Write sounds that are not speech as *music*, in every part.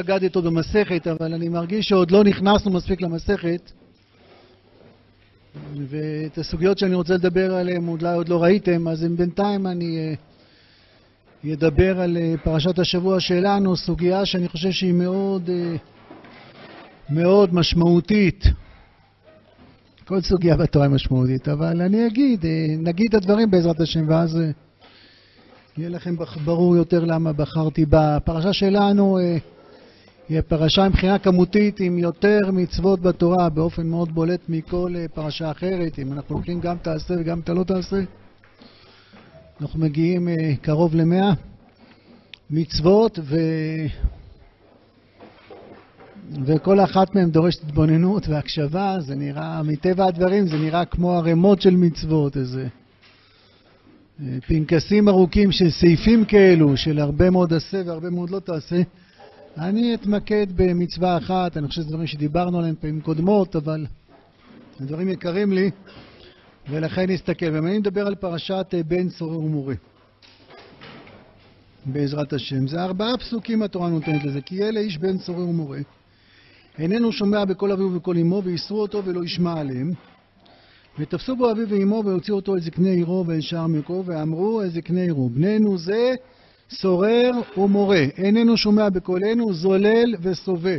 אגדת עוד במסכת, אבל אני מרגיש שעוד לא נכנסנו מספיק למסכת ואת הסוגיות שאני רוצה לדבר עליהן אולי עוד לא ראיתם, אז אם בינתיים אני אדבר על פרשת השבוע שלנו, סוגיה שאני חושב שהיא מאוד מאוד משמעותית. כל סוגיה בתורה היא משמעותית, אבל אני אגיד, נגיד את הדברים בעזרת השם, ואז יהיה לכם ברור יותר למה בחרתי בה. הפרשה שלנו היא פרשה מבחינה כמותית עם יותר מצוות בתורה באופן מאוד בולט מכל פרשה אחרת. אם אנחנו לוקחים גם תעשה וגם את הלא תעשה, אנחנו מגיעים קרוב למאה מצוות, ו... וכל אחת מהן דורשת התבוננות והקשבה. זה נראה, מטבע הדברים, זה נראה כמו ערימות של מצוות, איזה פנקסים ארוכים של סעיפים כאלו, של הרבה מאוד עשה והרבה מאוד לא תעשה. אני אתמקד במצווה אחת, אני חושב שזה דברים שדיברנו עליהם פעמים קודמות, אבל הדברים יקרים לי, ולכן נסתכל. ואני מדבר על פרשת בן סורר ומורה, בעזרת השם. זה ארבעה פסוקים התורה נותנת לזה, כי אלה איש בן סורר ומורה. איננו שומע בקול אביו ובקול אמו, ואיסרו אותו ולא ישמע עליהם. ותפסו בו אביו ואמו, והוציאו אותו אל זקני עירו ואל שער מקו, ואמרו אל זקני עירו, בננו זה סורר ומורה, איננו שומע בקולנו, זולל וסובה.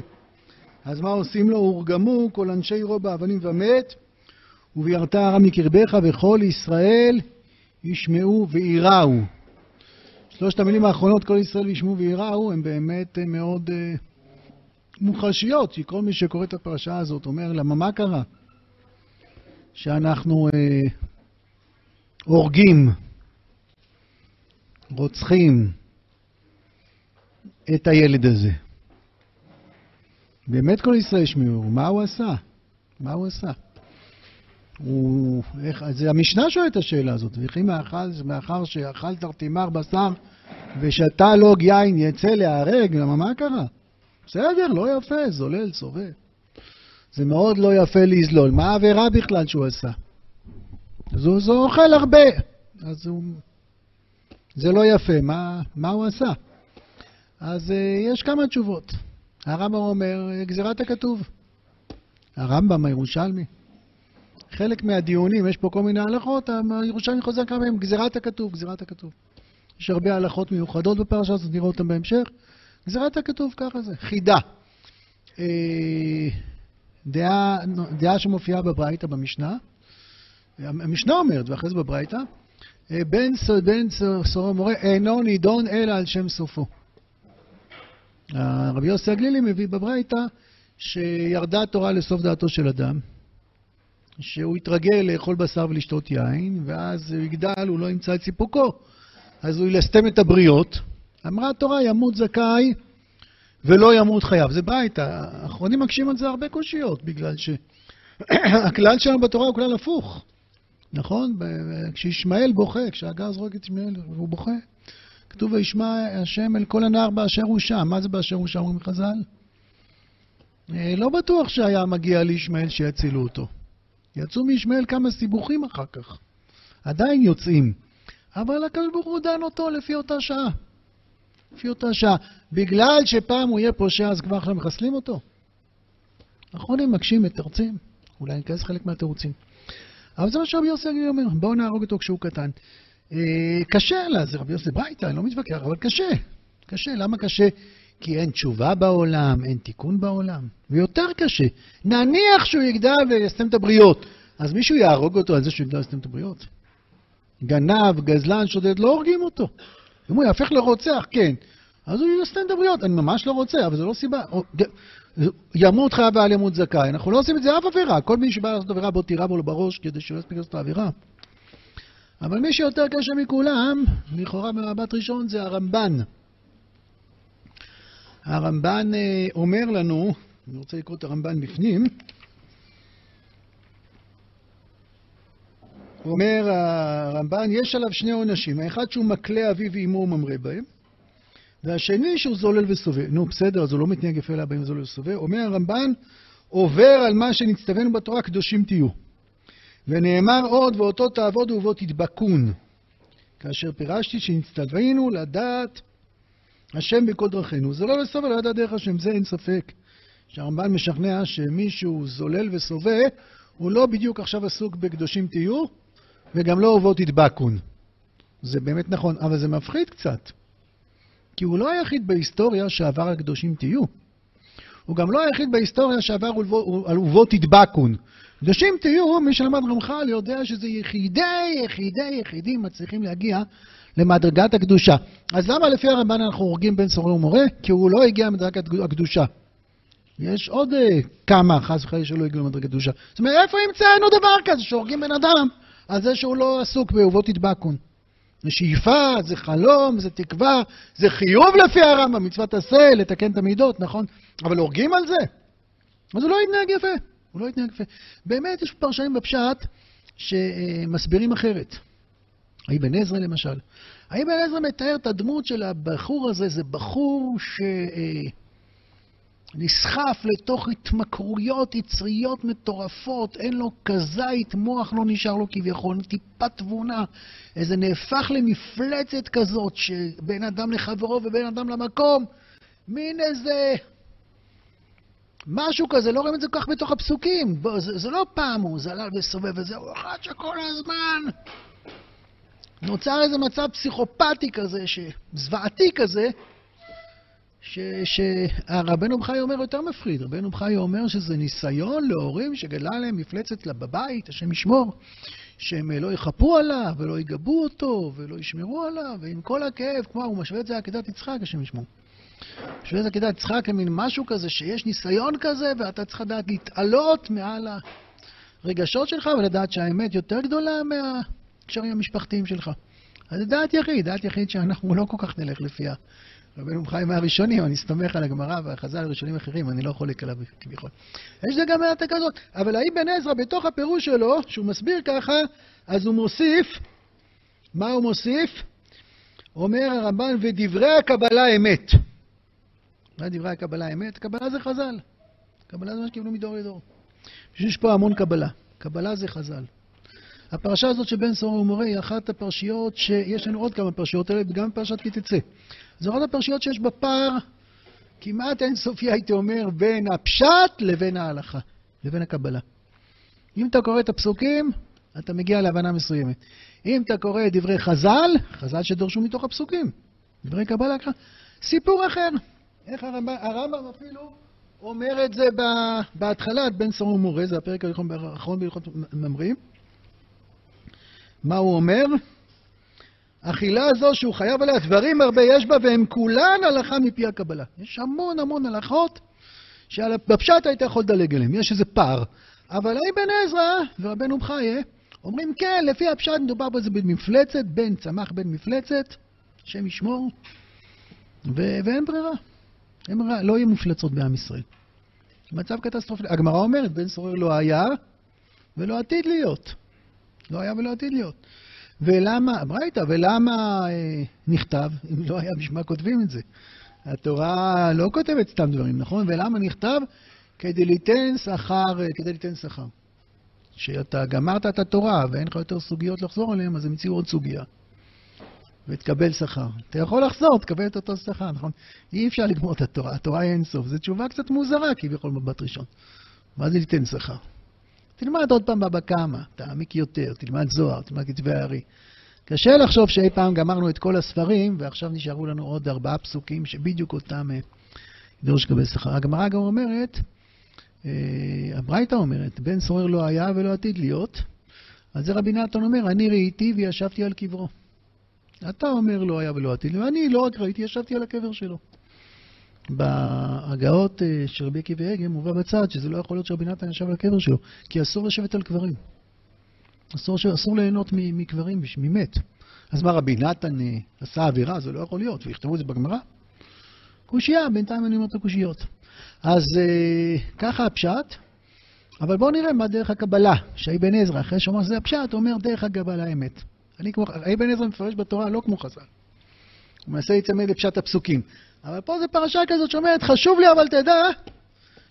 אז מה עושים לו? הורגמו כל אנשי עירו באבנים ומת, ובירתה הרע מקרבך, וכל ישראל ישמעו ויראו. שלושת המילים האחרונות, כל ישראל ישמעו ויראו, הן באמת מאוד uh, מוחשיות, כי כל מי שקורא את הפרשה הזאת אומר, למה מה קרה? שאנחנו uh, הורגים, רוצחים, את הילד הזה. באמת כל ישראל ישמעו, מה הוא עשה? מה הוא עשה? הוא, איך, זה המשנה שואלת את השאלה הזאת, וכי מאכל, מאחר שאכל תרתימר בשר ושתה לוג יין יצא להרג, למה מה קרה? בסדר, לא יפה, זולל, סובב. זה מאוד לא יפה לזלול. מה העבירה בכלל שהוא עשה? אז הוא אוכל הרבה, אז הוא... זה לא יפה, מה, מה הוא עשה? אז uh, יש כמה תשובות. הרמב"ם אומר, גזירת הכתוב. הרמב"ם, הירושלמי. חלק מהדיונים, יש פה כל מיני הלכות, הירושלמי חוזר כמה פעמים, גזירת הכתוב, גזירת הכתוב. יש הרבה הלכות מיוחדות בפרשה הזאת, נראה אותן בהמשך. גזירת הכתוב, ככה זה. חידה. אה, דעה, דעה שמופיעה בברייתא, במשנה. המשנה אומרת, ואחרי זה בברייתא, בן, בן סורר מורה אינו נידון אלא על שם סופו. רבי יוסי הגלילי מביא בברייתא שירדה תורה לסוף דעתו של אדם, שהוא יתרגל לאכול בשר ולשתות יין, ואז הוא יגדל, הוא לא ימצא את סיפוקו, אז הוא ילסתם את הבריות. אמרה התורה, ימות זכאי ולא ימות חייו. זה ברייתא. האחרונים מקשים על זה הרבה קושיות, בגלל שהכלל *coughs* שלנו בתורה הוא כלל הפוך. נכון? כשישמעאל בוכה, כשהגר זורק את ישמעאל והוא בוכה, כתוב וישמע השם אל כל הנער באשר הוא שם. מה זה באשר הוא שם, אומרים חז"ל? לא בטוח שהיה מגיע לישמעאל שיצילו אותו. יצאו מישמעאל כמה סיבוכים אחר כך. עדיין יוצאים. אבל הקדוש ברוך הוא דן אותו לפי אותה שעה. לפי אותה שעה. בגלל שפעם הוא יהיה פושע, אז כבר עכשיו מחסלים אותו? אחרונים מקשים, מתרצים. אולי ניכנס חלק מהתירוצים. אבל זה מה שרבי יוסי אומר, בואו נהרוג אותו כשהוא קטן. אה, קשה לה, זה רבי יוסי ברייתא, אני לא מתווכח, אבל קשה. קשה, למה קשה? כי אין תשובה בעולם, אין תיקון בעולם. ויותר קשה, נניח שהוא יגדל ויסתם את הבריות, אז מישהו יהרוג אותו על זה שהוא יגדל ויסתם את הבריות? גנב, גזלן, שודד, לא הורגים אותו. אם הוא יהפך לרוצח, כן. אז הוא יסתם את הבריות, אני ממש לא רוצה, אבל זו לא סיבה. ימות חייב ועל ימות זכאי. אנחנו לא עושים את זה אף עבירה. כל מי שבא לעשות עבירה, בוא תירה בו בראש כדי שלא יספיק לעשות את העבירה. אבל מי שיותר קשה מכולם, לכאורה במבט ראשון, זה הרמב"ן. הרמב"ן אומר לנו, אני רוצה לקרוא את הרמב"ן בפנים, אומר הרמב"ן, יש עליו שני עונשים, האחד שהוא מקלה אביו ואמו וממרה בהם, והשני שהוא זולל וסובה. נו, בסדר, אז הוא לא מתנהג יפה לאבאים זולל וסובה. אומר הרמב"ן, עובר על מה שנצטווינו בתורה, קדושים תהיו. ונאמר עוד, ואותו תעבודו ובו תדבקון. כאשר פירשתי שנצטווינו לדעת השם בכל דרכינו. זה לא לסוף אלא לדעת דרך השם, זה אין ספק. שהרמב"ן משכנע שמישהו זולל וסובה, הוא לא בדיוק עכשיו עסוק בקדושים תהיו, וגם לא אובות תדבקון. זה באמת נכון, אבל זה מפחיד קצת. כי הוא לא היחיד בהיסטוריה שעבר על קדושים תהיו. הוא גם לא היחיד בהיסטוריה שעבר על אובות תדבקון. קדושים תהיו, מי שלמד רמח"ל יודע שזה יחידי, יחידי, יחידים מצליחים להגיע למדרגת הקדושה. אז למה לפי הרמב"ן אנחנו הורגים בן סורר ומורה? כי הוא לא הגיע למדרגת הקדושה. יש עוד uh, כמה, חס וחלילה, שלא הגיעו למדרגת קדושה. זאת אומרת, איפה המצאנו דבר כזה שהורגים בן אדם על זה שהוא לא עסוק באהובות תדבקון? זה שאיפה, זה חלום, זה תקווה, זה חיוב לפי הרמב"ם, מצוות עשה, לתקן את המידות, נכון? אבל הורגים על זה? אז הוא לא יתנהג יפה, הוא לא יתנהג יפה. באמת יש פרשנים בפשט שמסבירים אחרת. האבן עזרא למשל. האבן עזרא מתאר את הדמות של הבחור הזה, זה בחור שנסחף לתוך התמכרויות יצריות מטורפות, אין לו כזית, מוח לא נשאר לו כביכול, טיפת תבונה, איזה נהפך למפלצת כזאת, שבין אדם לחברו ובין אדם למקום, מין איזה... משהו כזה, לא רואים את זה כל כך בתוך הפסוקים. בוא, זה, זה לא פעם הוא זלל וסובב וזה, הוא אחד שכל הזמן נוצר איזה מצב פסיכופתי כזה, זוועתי כזה, שהרבנו בחי אומר יותר מפחיד. רבנו בחי אומר שזה ניסיון להורים שגדלה להם מפלצת בבית, השם ישמור, שהם לא יחפו עליו ולא יגבו אותו ולא ישמרו עליו, ועם כל הכאב, כמו הוא משווה את זה לעקדת יצחק, השם ישמור. את זה לעקדת יצחק כמין משהו כזה, שיש ניסיון כזה, ואתה צריך לדעת להתעלות מעל הרגשות שלך ולדעת שהאמת יותר גדולה מה... הקשרים המשפחתיים שלך. אז זה דעת יחיד, דעת יחיד שאנחנו לא כל כך נלך לפיה. רבנו חיים מהראשונים, אני אסתמך על הגמרא והחז"ל הראשונים אחרים, אני לא חולק עליו כביכול. יש זה גם מעטה כזאת. אבל האבן עזרא, בתוך הפירוש שלו, שהוא מסביר ככה, אז הוא מוסיף, מה הוא מוסיף? אומר הרמב"ן, ודברי הקבלה אמת. מה דברי הקבלה אמת? קבלה זה חז"ל. קבלה זה מה שקיבלו מדור לדור. יש פה המון קבלה. קבלה זה חז"ל. הפרשה הזאת של בן סורר ומורה היא אחת הפרשיות שיש לנו עוד כמה פרשיות האלה, וגם פרשת כי תצא. זו אחת הפרשיות שיש בה פער כמעט אינסופי, הייתי אומר, בין הפשט לבין ההלכה, לבין הקבלה. אם אתה קורא את הפסוקים, אתה מגיע להבנה מסוימת. אם אתה קורא את דברי חז"ל, חז"ל שדורשו מתוך הפסוקים, דברי קבלה, סיפור אחר. איך הרמב"ם, הרמב"ם אפילו אומר את זה בהתחלת בן סורר ומורה, זה הפרק האחרון בהלכות ממרים. מה הוא אומר? אכילה זו שהוא חייב עליה, דברים הרבה יש בה, והם כולן הלכה מפי הקבלה. יש המון המון הלכות שבפשט היית יכול לדלג עליהן, יש איזה פער. אבל אבן עזרא ורבנו בחייה אומרים כן, לפי הפשט מדובר בזה במפלצת, בן צמח בן מפלצת, השם ישמור, ואין ברירה. ברירה, לא יהיו מפלצות בעם ישראל. מצב קטסטרופלי. הגמרא אומרת, בן סורר לא היה ולא עתיד להיות. לא היה ולא עתיד להיות. ולמה, ברייתא, ולמה אה, נכתב, אם לא היה בשביל מה כותבים את זה? התורה לא כותבת סתם דברים, נכון? ולמה נכתב? כדי ליתן שכר, אה, כדי ליתן שכר. שאתה גמרת את התורה ואין לך יותר סוגיות לחזור עליהן, אז המציאו עוד סוגיה. ותקבל שכר. אתה יכול לחזור, תקבל את אותו שכר, נכון? אי אפשר לגמור את התורה, התורה היא אינסוף. זו תשובה קצת מוזרה כביכול מבט ראשון. מה זה ליתן שכר? תלמד עוד פעם בבא קמא, תעמיק יותר, תלמד זוהר, תלמד כתבי הארי. קשה לחשוב שאי פעם גמרנו את כל הספרים, ועכשיו נשארו לנו עוד ארבעה פסוקים שבדיוק אותם דורש לקבל שכר. הגמרא גם אומרת, אה, הברייתא אומרת, בן סורר לא היה ולא עתיד להיות, אז זה רבי נתן אומר, אני ראיתי וישבתי על קברו. אתה אומר לא היה ולא עתיד, ואני לא רק ראיתי, ישבתי על הקבר שלו. בהגאות אה, של רבי עקיבא הגה מובא בצד שזה לא יכול להיות שרבי נתן ישב על הקבר שלו, כי אסור לשבת על קברים. אסור, אסור ליהנות מקברים, ממת. אז מה רבי נתן אה, עשה אווירה? זה לא יכול להיות, ויכתבו את זה בגמרא? קושייה, בינתיים אני אומר את הקושיות. אז אה, ככה הפשט, אבל בואו נראה מה דרך הקבלה, שאבן עזרא, אחרי שאומר שזה הפשט, אומר דרך הקבלה האמת. אני כמו, אבן עזרא מפרש בתורה לא כמו חז"ל. הוא מנסה להיצמד לפשט הפסוקים. אבל פה זו פרשה כזאת שאומרת, חשוב לי אבל תדע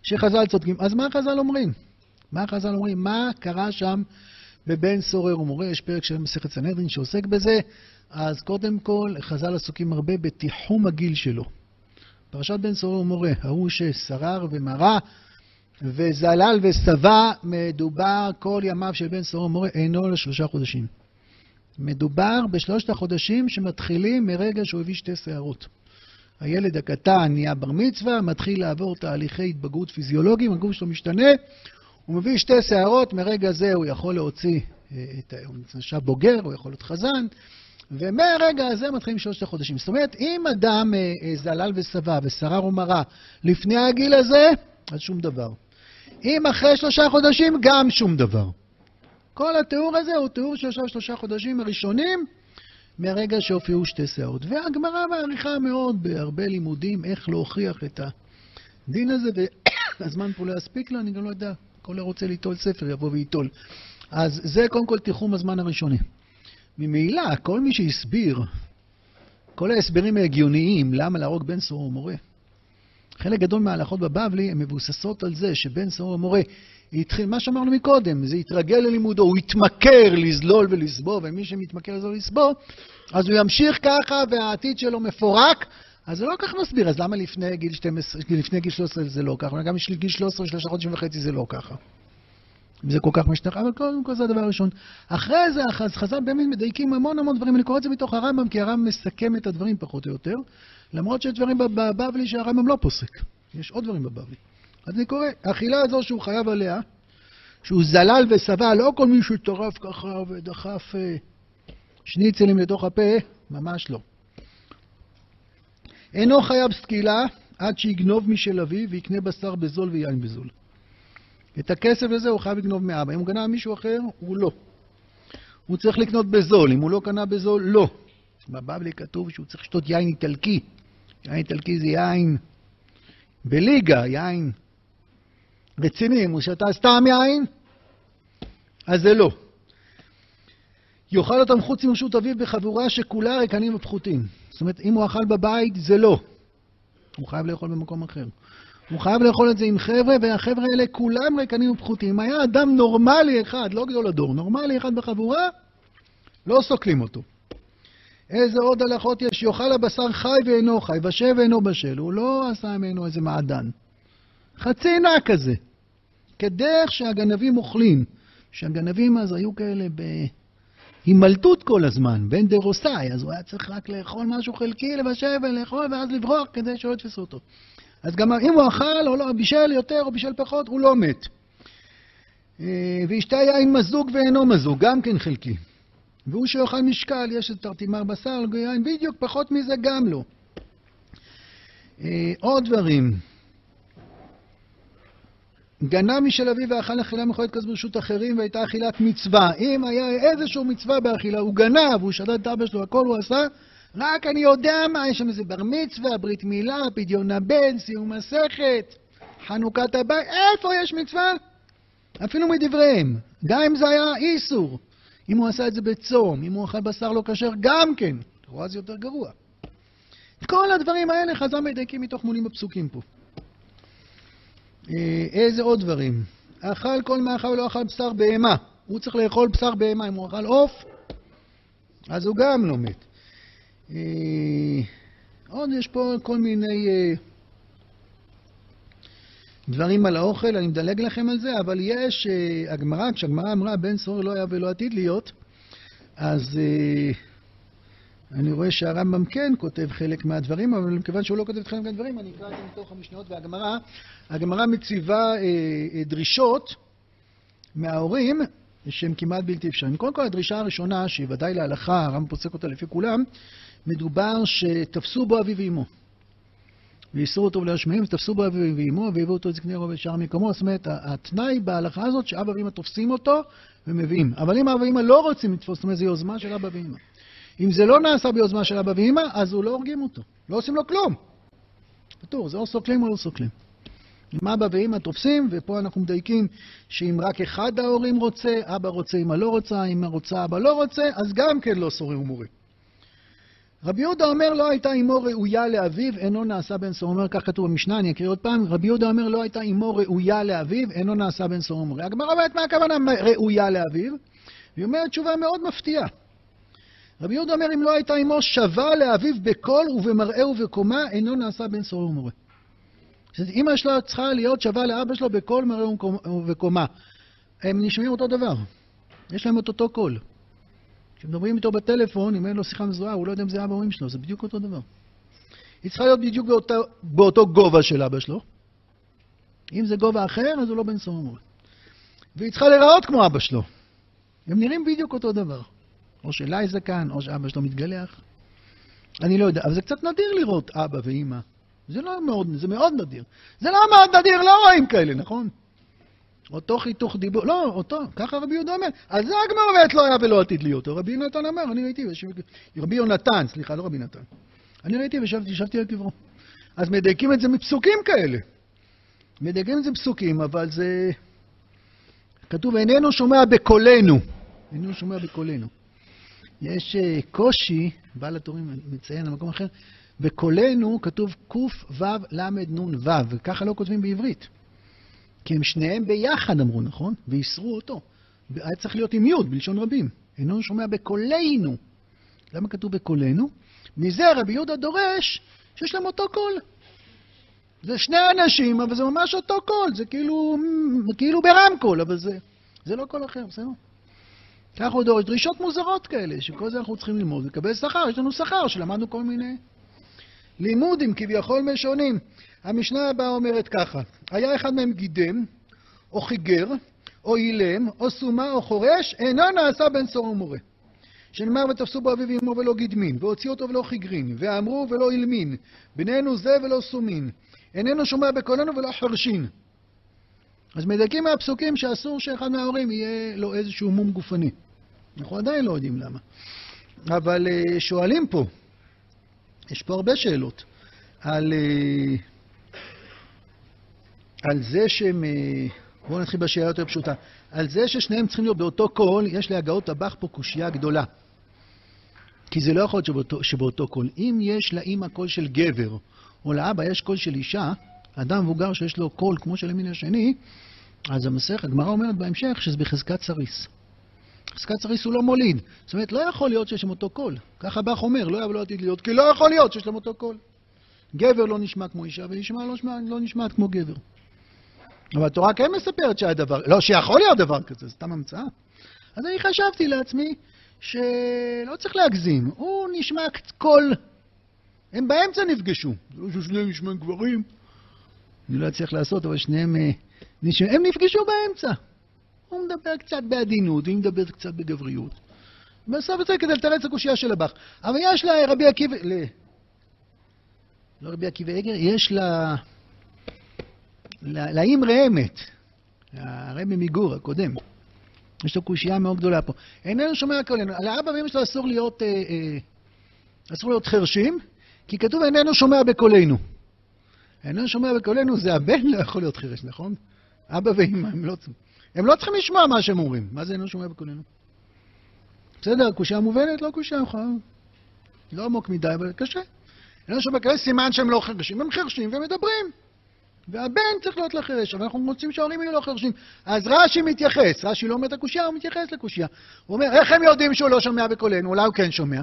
שחז"ל צודקים. אז מה חז"ל אומרים? מה חז"ל אומרים? מה קרה שם בבן סורר ומורה, יש פרק של מסכת סנהדרין שעוסק בזה, אז קודם כל, חז"ל עסוקים הרבה בתיחום הגיל שלו. פרשת בן סורר ומורה, ההוא ששרר ומרה וזלל ושבע, מדובר כל ימיו של בן סורר ומורה אינו לשלושה חודשים. מדובר בשלושת החודשים שמתחילים מרגע שהוא הביא שתי שערות. הילד הקטן נהיה בר מצווה, מתחיל לעבור תהליכי התבגרות פיזיולוגיים, הגוף שלו משתנה, הוא מביא שתי שערות, מרגע זה הוא יכול להוציא, אה, את, הוא נחשב בוגר, הוא יכול להיות חזן, ומהרגע הזה מתחילים שלושת החודשים. זאת אומרת, אם אדם אה, אה, זלל ושבע ושרר ומרה לפני הגיל הזה, אז שום דבר. אם אחרי שלושה חודשים, גם שום דבר. כל התיאור הזה הוא תיאור של שלושה חודשים הראשונים מהרגע שהופיעו שתי שערות. והגמרא מעריכה מאוד בהרבה לימודים איך להוכיח את הדין הזה, והזמן פה לא יספיק לה, אני גם לא יודע, כל הרוצה ליטול ספר יבוא וייטול. אז זה קודם כל תיחום הזמן הראשוני. ממילא, כל מי שהסביר, כל ההסברים ההגיוניים למה להרוג בן סורר ומורה, חלק גדול מההלכות בבבלי הן מבוססות על זה שבן סורר ומורה התחיל, מה שאמרנו מקודם, זה התרגל ללימודו, הוא התמכר לזלול ולסבור, ומי שמתמכר לזלול ולסבור, אז הוא ימשיך ככה והעתיד שלו מפורק, אז זה לא כל כך מסביר, אז למה לפני גיל 12, לפני גיל 13 זה לא ככה, גם גיל 13, שלושה חודשים וחצי זה לא ככה. זה כל כך משתנה, אבל קודם כל זה הדבר הראשון. אחרי זה, אז חז"ל באמת מדייקים המון המון דברים, אני קורא את זה מתוך הרמב"ם, כי הרמב"ם מסכם את הדברים פחות או יותר, למרות שיש דברים בבבלי שהרמב"ם לא פוסק. יש עוד דברים בבבלי. אז אני קורא, האכילה הזו שהוא חייב עליה, שהוא זלל ושבע, לא כל מי שטרף ככה ודחף אה, שניצלים לתוך הפה, ממש לא. אינו חייב סקילה עד שיגנוב משל אביו ויקנה בשר בזול ויין בזול. את הכסף הזה הוא חייב לגנוב מאבא. אם הוא קנה מישהו אחר, הוא לא. הוא צריך לקנות בזול. אם הוא לא קנה בזול, לא. בבבלי כתוב שהוא צריך לשתות יין איטלקי. יין איטלקי זה יין בליגה, יין רציני. אם הוא שתה סתם יין, אז זה לא. יאכל אותם חוץ מרשות אביו בחבורה שכולה ריקנים ופחותים. זאת אומרת, אם הוא אכל בבית, זה לא. הוא חייב לאכול במקום אחר. הוא חייב לאכול את זה עם חבר'ה, והחבר'ה האלה כולם ריקנים ופחותים. היה אדם נורמלי אחד, לא גדול הדור, נורמלי אחד בחבורה, לא סוקלים אותו. איזה עוד הלכות יש? יאכל הבשר חי ואינו חי, בשל ואינו בשל. הוא לא עשה ממנו איזה מעדן. חצי נע כזה. כדרך שהגנבים אוכלים. שהגנבים אז היו כאלה בהימלטות כל הזמן, בין דרוסאי, אז הוא היה צריך רק לאכול משהו חלקי, לבשל ולאכול, ואז לברוח כדי שלא יתפסו אותו. אז גם אם הוא אכל או לא, בישל יותר או בישל פחות, הוא לא מת. אה, וישתה יין מזוג ואינו מזוג, גם כן חלקי. והוא שאוכל משקל, יש את תרתימר בשר, יין, בדיוק, פחות מזה גם לא. אה, עוד דברים. גנב משל אביו ואכל אכילה מכוערת כזו ברשות אחרים והייתה אכילת מצווה. אם היה איזשהו מצווה באכילה, הוא גנב, הוא שדד את אבא שלו, הכל הוא עשה, רק אני יודע מה, יש שם איזה בר מצווה, ברית מילה, פדיון הבן, סיום מסכת, חנוכת הבית, איפה יש מצווה? אפילו מדבריהם. גם אם זה היה איסור. אם הוא עשה את זה בצום, אם הוא אכל בשר לא כשר, גם כן. לכאורה זה יותר גרוע. כל הדברים האלה חז"ל מדייקים מתוך מונים בפסוקים פה. אה, איזה עוד דברים? אכל כל מאכל ולא אכל בשר בהמה. הוא צריך לאכול בשר בהמה. אם הוא אכל עוף, אז הוא גם לא מת. אה, עוד יש פה כל מיני אה, דברים על האוכל, אני מדלג לכם על זה, אבל יש, אה, הגמרא, כשהגמרא אמרה בן סורר לא היה ולא עתיד להיות, אז אני רואה שהרמב"ם כן כותב חלק מהדברים, אבל מכיוון שהוא לא כותב חלק מהדברים, אני אקרא את זה מתוך המשניות והגמרא. הגמרא מציבה דרישות מההורים שהן כמעט בלתי אפשריים. קודם כל, הדרישה הראשונה, שהיא ודאי להלכה, הרמב"ם פוסק אותה לפי כולם, מדובר שתפסו בו אביו ואמו. ואיסרו אותו ולהשמיעים, תפסו בו אביו ואמו, והביאו אותו לזקני רוב ושאר מקומו. זאת אומרת, התנאי בהלכה הזאת שאבא ואמא תופסים אותו ומביאים. אבל אם אבא ואמא לא רוצים לתפוס, זאת אומרת, זו יוזמה של אבא ואמא. אם זה לא נעשה ביוזמה של אבא ואמא, אז הוא לא הורגים אותו. לא עושים לו כלום. פטור, זה או סוקלים או לא סוקלים. אם אבא ואמא תופסים, ופה אנחנו מדייקים שאם רק אחד ההורים רוצה, אבא רוצה, אמא לא רוצה, אמא רוצה, אבא לא רוצה, אז גם כן לא סורי ומורה. רבי יהודה אומר לא הייתה אמו ראויה לאביו, אינו נעשה בן סור אומר, כך כתוב במשנה, אני אקריא עוד פעם, רבי יהודה אומר לא הייתה אמו ראויה לאביו, אינו נעשה בן סור ומורה. הגמרא אומרת מה הכוונה ראויה לאביו? והיא אומרת תשובה מאוד מפתיעה. רבי יהודה אומר, אם לא הייתה אמו שווה לאביו בקול ובמראה ובקומה, אינו נעשה בן סורר ומורה. אמא שלו צריכה להיות שווה לאבא שלו בקול, מראה ובקומה. הם נשמעים אותו דבר. יש להם את אותו קול. כשמדברים איתו בטלפון, אם אין לו שיחה מזוהה, הוא לא יודע אם זה אבא או אמא שלו, זה בדיוק אותו דבר. היא צריכה להיות בדיוק באותו, באותו גובה של אבא שלו. אם זה גובה אחר, אז הוא לא בן סורר ומורה. והיא צריכה להיראות כמו אבא שלו. הם נראים בדיוק אותו דבר. או שאלי זקן, או שאבא שלו מתגלח. אני לא יודע, אבל זה קצת נדיר לראות אבא ואימא. זה לא מאוד, זה מאוד נדיר. זה לא מאוד נדיר, לא רואים כאלה, נכון? אותו חיתוך דיבור, לא, אותו, ככה רבי יהודה אומר. על זה הגמר אומרת לא היה ולא עתיד להיות. רבי נתן אמר, אני ראיתי, רבי יונתן, סליחה, לא רבי נתן. אני ראיתי וישבתי, ישבתי על קברו. אז מדייקים את זה מפסוקים כאלה. מדייקים את זה בפסוקים, אבל זה... כתוב, איננו שומע בקולנו. איננו שומע בקולנו. יש אה, קושי, בעל התורים מציין במקום אחר, בקולנו כתוב קו"ף-ל"נ"ו, וככה לא כותבים בעברית. כי הם שניהם ביחד אמרו, נכון? ואיסרו אותו. היה צריך להיות עם י' בלשון רבים. אינו שומע בקולנו. למה כתוב בקולנו? מזה רבי יהודה דורש שיש להם אותו קול. זה שני אנשים, אבל זה ממש אותו קול, זה כאילו, כאילו ברמקול, אבל זה, זה לא קול אחר, בסדר? הוא דורש דרישות מוזרות כאלה, שכל זה אנחנו צריכים ללמוד ולקבל שכר, יש לנו שכר שלמדנו כל מיני לימודים כביכול משונים. המשנה הבאה אומרת ככה, היה אחד מהם גידם, או חיגר, או אילם, או סומה, או חורש, אינו נעשה בן סור ומורה. שנאמר ותפסו בו אביו ואמו ולא גידמין, והוציאו אותו ולא חיגרין, ואמרו ולא אילמין, בינינו זה ולא סומין, איננו שומע בקולנו ולא חרשין. אז מדייקים מהפסוקים שאסור שאחד מההורים יהיה לו איזשהו מום גופני. אנחנו עדיין לא יודעים למה. אבל אה, שואלים פה, יש פה הרבה שאלות, על, אה, על זה שהם... אה, בואו נתחיל בשאלה יותר פשוטה. על זה ששניהם צריכים להיות באותו קול, יש להגאות טבח פה קושייה גדולה. כי זה לא יכול להיות שבאותו, שבאותו קול. אם יש לאימא קול של גבר, או לאבא יש קול של אישה, אדם מבוגר שיש לו קול כמו של המין השני, אז המסכת, הגמרא אומרת בהמשך שזה בחזקת סריס. חזקת סריס הוא לא מוליד. זאת אומרת, לא יכול להיות שיש להם אותו קול. ככה באך אומר, לא היה ולא עתיד להיות, כי לא יכול להיות שיש להם אותו קול. גבר לא נשמע כמו אישה, ואישה לא, לא נשמעת כמו גבר. אבל התורה כן מספרת שהדבר, לא שיכול להיות דבר כזה, זה סתם המצאה. אז אני חשבתי לעצמי שלא צריך להגזים, הוא נשמע קול, הם באמצע נפגשו. זה לא ששניהם נשמעים גברים. אני לא אצליח לעשות, אבל שניהם אה, הם נפגשו באמצע. הוא מדבר קצת בעדינות, והיא מדברת קצת בגבריות. בסוף זה כדי לתרץ הקושייה של הבח. אבל יש לה רבי עקיבא, ל... לא רבי עקיבא אגר, יש לה... לאמרי אמת, הרבי מגור הקודם, יש לו קושייה מאוד גדולה פה. איננו שומע קולנו. לאבא ואמא שלו אסור להיות, אה, אה, אסור להיות חרשים, כי כתוב איננו שומע בקולנו. איננו שומע בקולנו זה הבן לא יכול להיות חירש, נכון? אבא ואמא, הם לא, הם לא צריכים לשמוע מה שהם אומרים. מה זה איננו שומע בקולנו? בסדר, קושייה מובנת? לא קושייה, לא עמוק מדי, אבל קשה. איננו שומע בקולנו, סימן שהם לא חרשים, הם חרשים ומדברים. והבן צריך להיות לחירש, אבל אנחנו רוצים שההורים יהיו לא חרשים. אז רש"י מתייחס, רש"י לא אומר את הקושייה, הוא מתייחס לקושייה. הוא אומר, איך הם יודעים שהוא לא שומע בקולנו? אולי הוא כן שומע.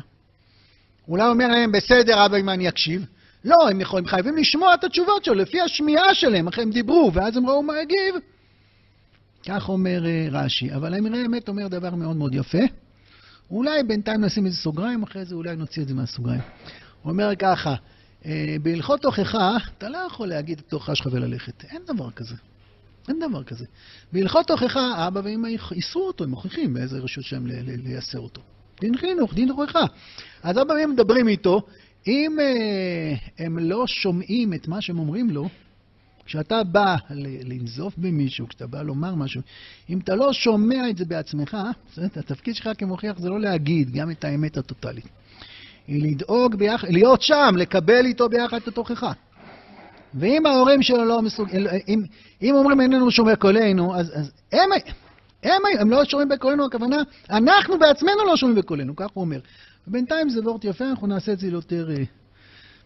אולי הוא אומר להם, בסדר, אבא, אם אני אקשיב. לא, הם, יכולים, הם חייבים לשמוע את התשובות שלו לפי השמיעה שלהם, אחרי הם דיברו, ואז הם ראו מה הגיב. כך אומר אה, רש"י. אבל המראה האמת אומר דבר מאוד מאוד יפה. אולי בינתיים נשים איזה סוגריים, אחרי זה אולי נוציא את זה מהסוגריים. הוא אומר ככה, אה, בהלכות תוכחה, אתה לא יכול להגיד תוכחה שלך וללכת. אין דבר כזה. אין דבר כזה. בהלכות תוכחה, אבא ואמא איסרו אותו, הם מוכיחים באיזה רשות שם לייסר אותו. דין חינוך, דין תוכחה. אז אבא ואמא מדברים איתו, אם אה, הם לא שומעים את מה שהם אומרים לו, כשאתה בא לנזוף במישהו, כשאתה בא לומר משהו, אם אתה לא שומע את זה בעצמך, התפקיד שלך כמוכיח זה לא להגיד גם את האמת הטוטלית. היא לדאוג ביחד, להיות שם, לקבל איתו ביחד את התוכחה. ואם ההורים שלו לא מסוגלים, אם, אם אומרים איננו שומע קולנו, אז, אז הם, הם, הם לא שומעים בקולנו, הכוונה, אנחנו בעצמנו לא שומעים בקולנו, כך הוא אומר. ובינתיים זה וורט יפה, אנחנו נעשה את זה יותר אה,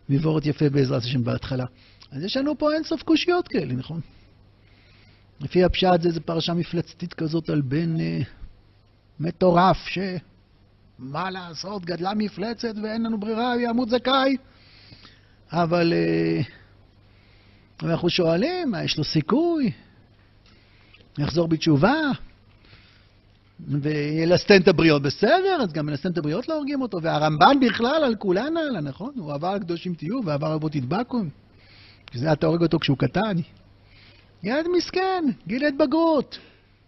מוורט יפה בעזרת השם בהתחלה. אז יש לנו פה אינסוף קושיות כאלה, נכון? לפי הפשט זה איזו פרשה מפלצתית כזאת על בן, אה, מטורף, שמה לעשות, גדלה מפלצת ואין לנו ברירה, ימות זכאי. אבל אה, אנחנו שואלים, מה, יש לו סיכוי? יחזור בתשובה? וילסטן את הבריות בסדר, אז גם מלסטן את הבריות לא הורגים אותו. והרמב"ן בכלל על כולן הלאה, נכון? הוא עבר על קדושים תהיו ועבר בו תדבקו. זה אתה הורג אותו כשהוא קטן. ילד מסכן, גיל התבגרות,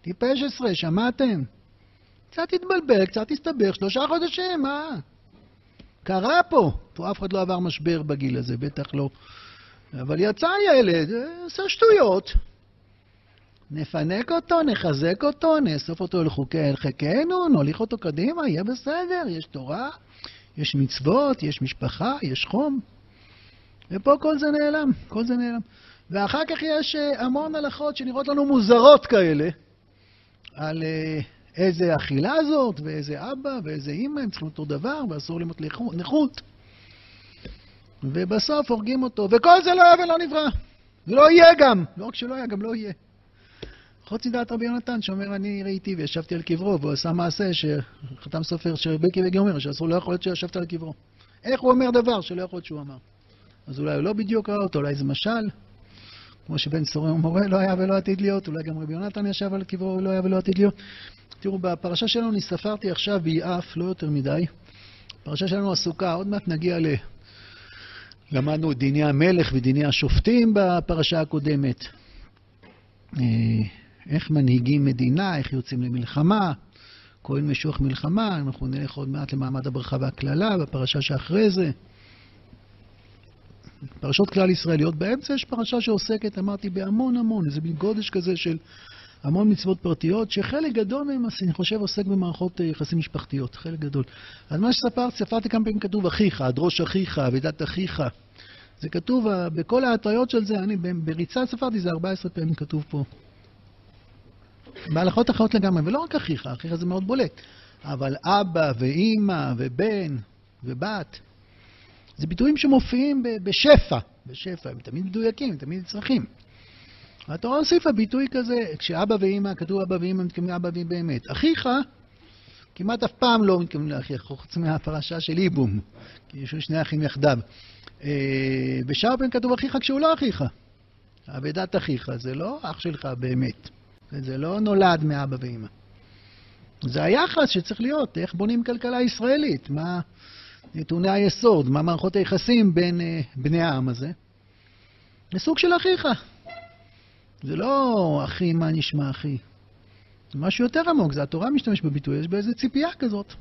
טיפש עשרה, שמעתם? קצת התבלבל, קצת הסתבך, שלושה חודשים, מה? קרה פה. פה אף אחד לא עבר משבר בגיל הזה, בטח לא. אבל יצא ילד, עושה שטויות. נפנק אותו, נחזק אותו, נאסוף אותו אל חיקנו, נוליך אותו קדימה, יהיה בסדר, יש תורה, יש מצוות, יש משפחה, יש חום. ופה כל זה נעלם, כל זה נעלם. ואחר כך יש אה, המון הלכות שנראות לנו מוזרות כאלה, על אה, איזה אכילה זאת, ואיזה אבא, ואיזה אימא, הם צריכים אותו דבר, ואסור להם נכות. ובסוף הורגים אותו, וכל זה לא היה ולא נברא. ולא יהיה גם. לא רק שלא היה, גם לא יהיה. חוץ מדעת רבי יונתן, שאומר, אני ראיתי וישבתי על קברו, והוא עשה מעשה שחתם סופר שרבקי וגי אומר, שאסור, לא יכול להיות שישבת על קברו. איך הוא אומר דבר שלא יכול להיות שהוא אמר? אז אולי הוא לא בדיוק ראה אותו, אולי זה משל. כמו שבן סורר מורה לא היה ולא עתיד להיות, אולי גם רבי יונתן ישב על קברו ולא היה ולא עתיד להיות. תראו, בפרשה שלנו אני ספרתי עכשיו ביעף, לא יותר מדי. הפרשה שלנו עסוקה, עוד מעט נגיע ל... למדנו את דיני המלך ודיני השופטים בפרשה הקודמת. איך מנהיגים מדינה, איך יוצאים למלחמה, כהן משוח מלחמה, אנחנו נלך עוד מעט למעמד הברכה והקללה בפרשה שאחרי זה. פרשות כלל ישראליות. באמצע יש פרשה שעוסקת, אמרתי, בהמון המון, איזה מין גודש כזה של המון מצוות פרטיות, שחלק גדול מהם, אני חושב, עוסק במערכות אה, יחסים משפחתיות, חלק גדול. אז מה שספרתי, ספרתי כמה פעמים כתוב אחיך, הדרוש אחיך, אבידת אחיך. זה כתוב, אה, בכל ההטריות של זה, אני בריצה ספרתי, זה 14 פעמים כתוב פה. בהלכות אחרות לגמרי, ולא רק אחיך, אחיך זה מאוד בולט, אבל אבא ואימא ובן ובת, זה ביטויים שמופיעים בשפע, בשפע, הם תמיד מדויקים, הם תמיד צרכים. התורה הוסיפה ביטוי כזה, כשאבא ואימא, כתוב אבא ואימא, מתכוונים לאבא ואימא באמת. אחיך, כמעט אף פעם לא מתכוונים לאחיך, חוץ מהפרשה של איבום, כי יש שני אחים יחדיו. אה, בשאר פעמים כתוב אחיך כשהוא לא אחיך. אבדת אחיך, זה לא אח שלך באמת. זה לא נולד מאבא ואימא. זה היחס שצריך להיות, איך בונים כלכלה ישראלית, מה נתוני היסוד, מה מערכות היחסים בין uh, בני העם הזה. זה סוג של אחיך. זה לא אחי, מה נשמע אחי. זה משהו יותר עמוק, זה התורה משתמש בביטוי, יש באיזה ציפייה כזאת.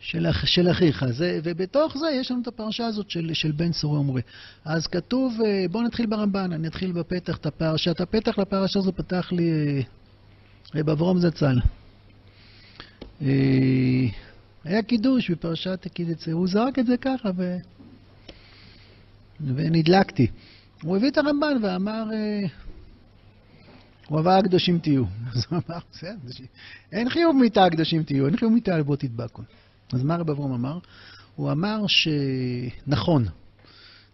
של, של אחיך. זה, ובתוך זה יש לנו את הפרשה הזאת של, של בן סורי ומורה. אז כתוב, אה, בואו נתחיל ברמב"ן, אני אתחיל בפתח את הפרשה. את הפתח לפרשה הזו פתח לי אה, רב אברום זצ"ל. אה, היה קידוש בפרשת הקידצה, הוא זרק את זה ככה ו... ונדלקתי. הוא הביא את הרמב"ן ואמר, עבר הקדושים תהיו. *laughs* אז הוא אמר, בסדר, אין חיוב מיתה הקדושים תהיו, אין חיוב מיתה לבוא תדבקו. אז מה רב אברום אמר? הוא אמר שנכון,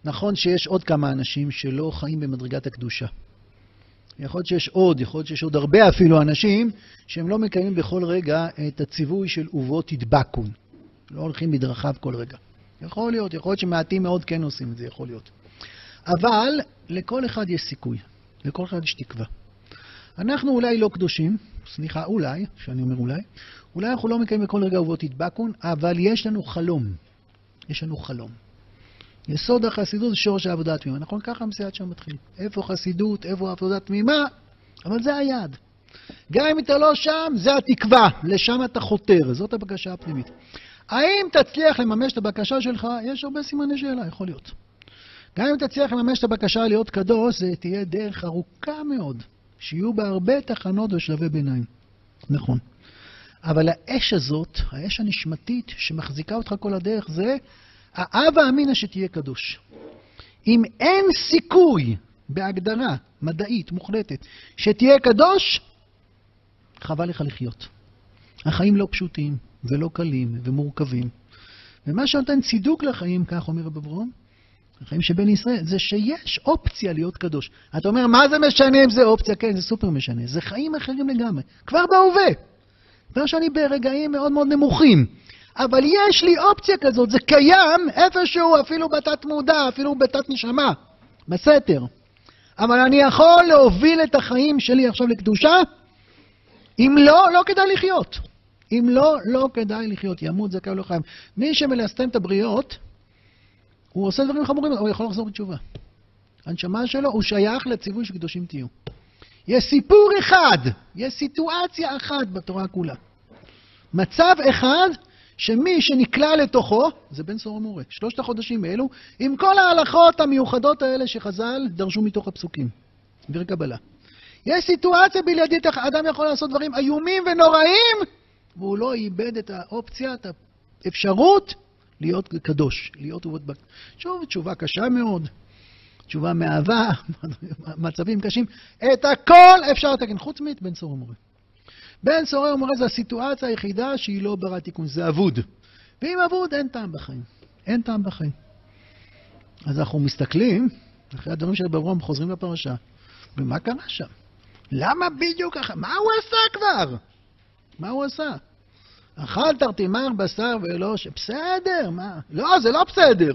נכון שיש עוד כמה אנשים שלא חיים במדרגת הקדושה. יכול להיות שיש עוד, יכול להיות שיש עוד הרבה אפילו אנשים שהם לא מקיימים בכל רגע את הציווי של ובו תדבקון. לא הולכים מדרכיו כל רגע. יכול להיות, יכול להיות שמעטים מאוד כן עושים את זה, יכול להיות. אבל לכל אחד יש סיכוי, לכל אחד יש תקווה. אנחנו אולי לא קדושים, סליחה, אולי, שאני אומר אולי, אולי אנחנו לא מקיימים בכל רגע ובו תדבקון, אבל יש לנו חלום. יש לנו חלום. יסוד החסידות זה שורש העבודה התמימה. נכון? ככה המסיעת שם מתחיל. איפה חסידות, איפה עבודה תמימה, אבל זה היעד. גם אם אתה לא שם, זה התקווה, לשם אתה חותר, זאת הבקשה הפנימית. האם תצליח לממש את הבקשה שלך? יש הרבה סימני שאלה, יכול להיות. גם אם תצליח לממש את הבקשה להיות קדוש, זה תהיה דרך ארוכה מאוד, שיהיו בה הרבה תחנות ושלבי ביניים. נכון. אבל האש הזאת, האש הנשמתית שמחזיקה אותך כל הדרך, זה האב אמינא שתהיה קדוש. אם אין סיכוי בהגדרה מדעית מוחלטת שתהיה קדוש, חבל לך לחיות. החיים לא פשוטים ולא קלים ומורכבים. ומה שנותן צידוק לחיים, כך אומר רב אברום, החיים שבין ישראל, זה שיש אופציה להיות קדוש. אתה אומר, מה זה משנה אם זה אופציה? כן, זה סופר משנה. זה חיים אחרים לגמרי, כבר בהווה. אומר שאני ברגעים מאוד מאוד נמוכים. אבל יש לי אופציה כזאת, זה קיים איפשהו, אפילו בתת מודע, אפילו בתת נשמה, בסתר. אבל אני יכול להוביל את החיים שלי עכשיו לקדושה? אם לא, לא כדאי לחיות. אם לא, לא כדאי לחיות. ימות זכאי לא חייב. מי שמלסתם את הבריות, הוא עושה דברים חמורים, הוא יכול לחזור בתשובה. הנשמה שלו, הוא שייך לציווי שקדושים תהיו. יש סיפור אחד, יש סיטואציה אחת בתורה כולה. מצב אחד שמי שנקלע לתוכו, זה בן סור המורה, שלושת החודשים האלו, עם כל ההלכות המיוחדות האלה שחז"ל דרשו מתוך הפסוקים, דברי. יש סיטואציה בלעדית, אדם יכול לעשות דברים איומים ונוראים, והוא לא איבד את האופציה, את האפשרות להיות קדוש, להיות עובד... שוב, תשובה קשה מאוד, תשובה מאהבה, *laughs* מצבים קשים, את הכל אפשר לתקן, חוץ מאת בן סור המורה. בן סורר ומורה זה הסיטואציה היחידה שהיא לא ברת תיקון, זה אבוד. ואם אבוד, אין טעם בחיים. אין טעם בחיים. אז אנחנו מסתכלים, אחרי הדברים של ברום, חוזרים לפרשה, ומה קרה שם? למה בדיוק ככה? מה הוא עשה כבר? מה הוא עשה? אכל תרתימר בשר ולא ש... בסדר, מה? לא, זה לא בסדר.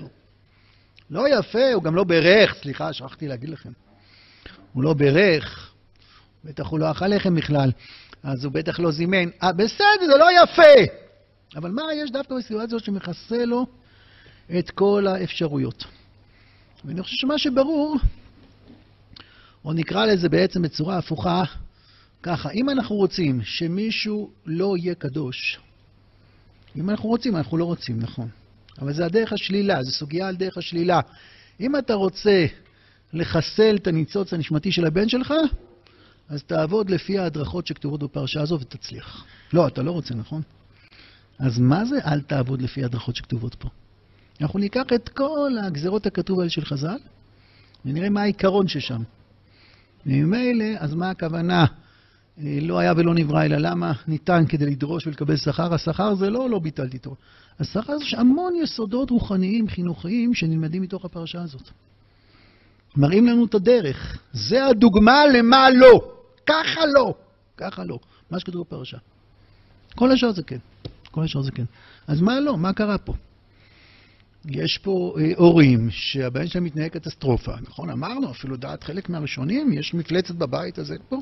לא יפה, הוא גם לא בירך, סליחה, שכחתי להגיד לכם. הוא לא בירך, בטח הוא לא אכל לחם בכלל. אז הוא בטח לא זימן. אה, בסדר, זה לא יפה! אבל מה יש דווקא בסיטואציה הזאת שמכסה לו את כל האפשרויות? ואני חושב שמה שברור, או נקרא לזה בעצם בצורה הפוכה, ככה, אם אנחנו רוצים שמישהו לא יהיה קדוש, אם אנחנו רוצים, אנחנו לא רוצים, נכון. אבל זה הדרך השלילה, זו סוגיה על דרך השלילה. אם אתה רוצה לחסל את הניצוץ הנשמתי של הבן שלך, אז תעבוד לפי ההדרכות שכתובות בפרשה הזו ותצליח. לא, אתה לא רוצה, נכון? אז מה זה אל תעבוד לפי ההדרכות שכתובות פה? אנחנו ניקח את כל הגזרות הכתוב האלה של חז"ל, ונראה מה העיקרון ששם. וממילא, אז מה הכוונה? אה, לא היה ולא נברא, אלא למה ניתן כדי לדרוש ולקבל שכר? השכר זה לא, לא ביטלתי תורה. השכר זה שהמון יסודות רוחניים, חינוכיים, שנלמדים מתוך הפרשה הזאת. מראים לנו את הדרך. זה הדוגמה למה לא. ככה לא, ככה לא. מה שכתוב בפרשה. כל השאר זה כן. כל השאר זה כן. אז מה לא? מה קרה פה? יש פה אה, הורים שהבן שלהם מתנהג קטסטרופה, נכון? אמרנו, אפילו דעת חלק מהראשונים, יש מפלצת בבית הזה פה.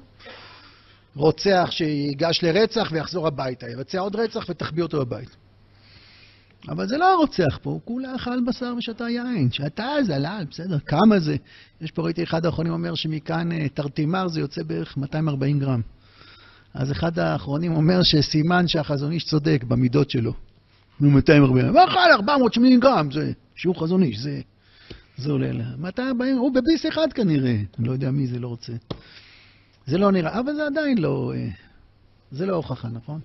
רוצח שיגש לרצח ויחזור הביתה, יבצע עוד רצח ותחביא אותו בבית. אבל זה לא הרוצח פה, הוא כולה אכל בשר ושתה יין. שתה זלל, בסדר, כמה זה? יש פה, ראיתי אחד האחרונים אומר שמכאן אה, תרטימר זה יוצא בערך 240 גרם. אז אחד האחרונים אומר שסימן שהחזון איש צודק במידות שלו. נו, 240. ואכל 480 גרם, זה שיעור חזון איש, זה, זה עולה לה. 240, הוא בביס אחד כנראה. אני לא יודע מי זה לא רוצה. זה לא נראה, אבל זה עדיין לא... אה, זה לא הוכחה, נכון?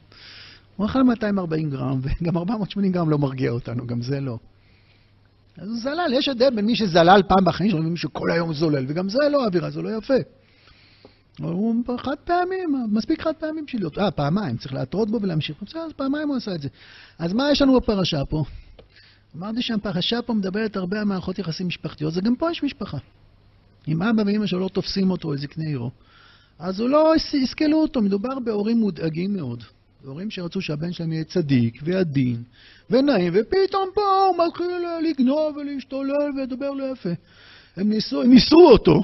הוא אכל 240 גרם, וגם 480 גרם לא מרגיע אותנו, גם זה לא. אז הוא זלל, יש הבדל בין מי שזלל פעם בחיים שלו ומי שכל היום זולל, וגם זה לא אווירה, זה לא יפה. הוא חד פעמים, מספיק חד פעמים בשביל להיות, אה, פעמיים, צריך להטרות בו ולהמשיך. בסדר, אז פעמיים הוא עשה את זה. אז מה יש לנו בפרשה פה? אמרתי שהפרשה פה מדברת הרבה על מערכות יחסים משפחתיות, זה גם פה יש משפחה. אם אבא ואמא שלו לא תופסים אותו, איזה קנה עירו, אז הוא לא יסכלו אותו, מדובר בהורים מודאגים מאוד. הורים שרצו שהבן שלהם יהיה צדיק ועדין ונעים, ופתאום פה הוא מתחיל לגנוב ולהשתולל ולדבר לא יפה. הם ניסו, הם ניסו אותו.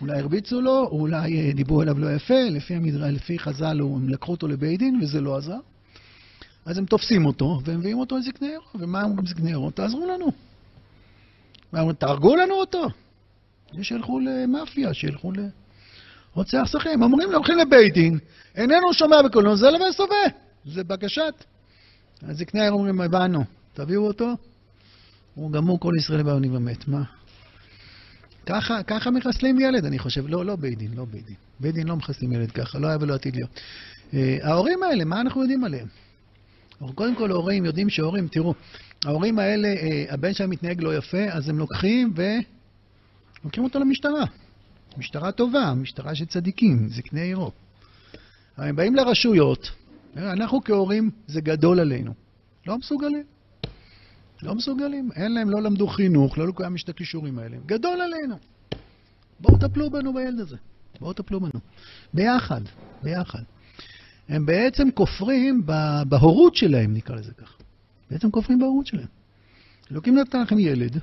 אולי הרביצו לו, אולי אה, דיברו אליו לא יפה, לפי, המדרה, לפי חז"ל הם לקחו אותו לבית דין וזה לא עזר. אז הם תופסים אותו ומביאים אותו לזקני עירו. ומה אומרים זקני עירו? תעזרו לנו. ואומרים, תהרגו לנו אותו. שילכו למאפיה, שילכו ל... רוצח שכיר. אומרים לו, הולכים לבית דין, איננו שומע בקולו, זה לבן סובה. זה בקשת. אז זקני העיר אומרים, הבנו, תביאו אותו, הוא גמור כל ישראל בעוני ומת. מה? ככה, ככה מחסלים ילד, אני חושב. לא, לא בית דין, לא בית דין. בית דין לא מחסלים ילד ככה, לא היה ולא עתיד להיות. Uh, ההורים האלה, מה אנחנו יודעים עליהם? קודם כל, ההורים יודעים שההורים, תראו, ההורים האלה, uh, הבן שלהם מתנהג לא יפה, אז הם לוקחים ו... לוקחים אותו למשטרה. משטרה טובה, משטרה של צדיקים, זקני עירו. הם באים לרשויות, אנחנו כהורים, זה גדול עלינו. לא מסוגלים. לא מסוגלים. אין להם, לא למדו חינוך, לא לקויים את הכישורים האלה. גדול עלינו. בואו טפלו בנו בילד הזה. בואו טפלו בנו. ביחד, ביחד. הם בעצם כופרים בהורות שלהם, נקרא לזה ככה. בעצם כופרים בהורות שלהם. אלוקים נתן לכם ילד,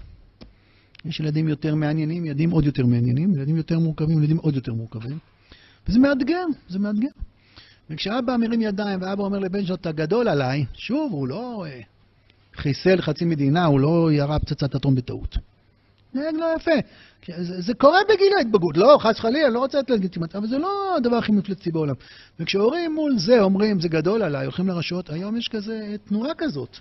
יש ילדים יותר מעניינים, ילדים עוד יותר מעניינים, ילדים יותר מורכבים, ילדים עוד יותר מורכבים, וזה מאתגר, זה מאתגר. וכשאבא מרים ידיים ואבא אומר לבן שלו, אתה גדול עליי, שוב, הוא לא אה, חיסל חצי מדינה, הוא לא ירה פצצת אטום בטעות. נהג לא יפה. זה, זה קורה בגיל ההתבגרות, לא, חס וחלילה, לא רוצה לתת לגיטימציה, אבל זה לא הדבר הכי מפלצתי בעולם. וכשהורים מול זה אומרים, זה גדול עליי, הולכים לרשויות, היום יש כזה תנועה כזאת.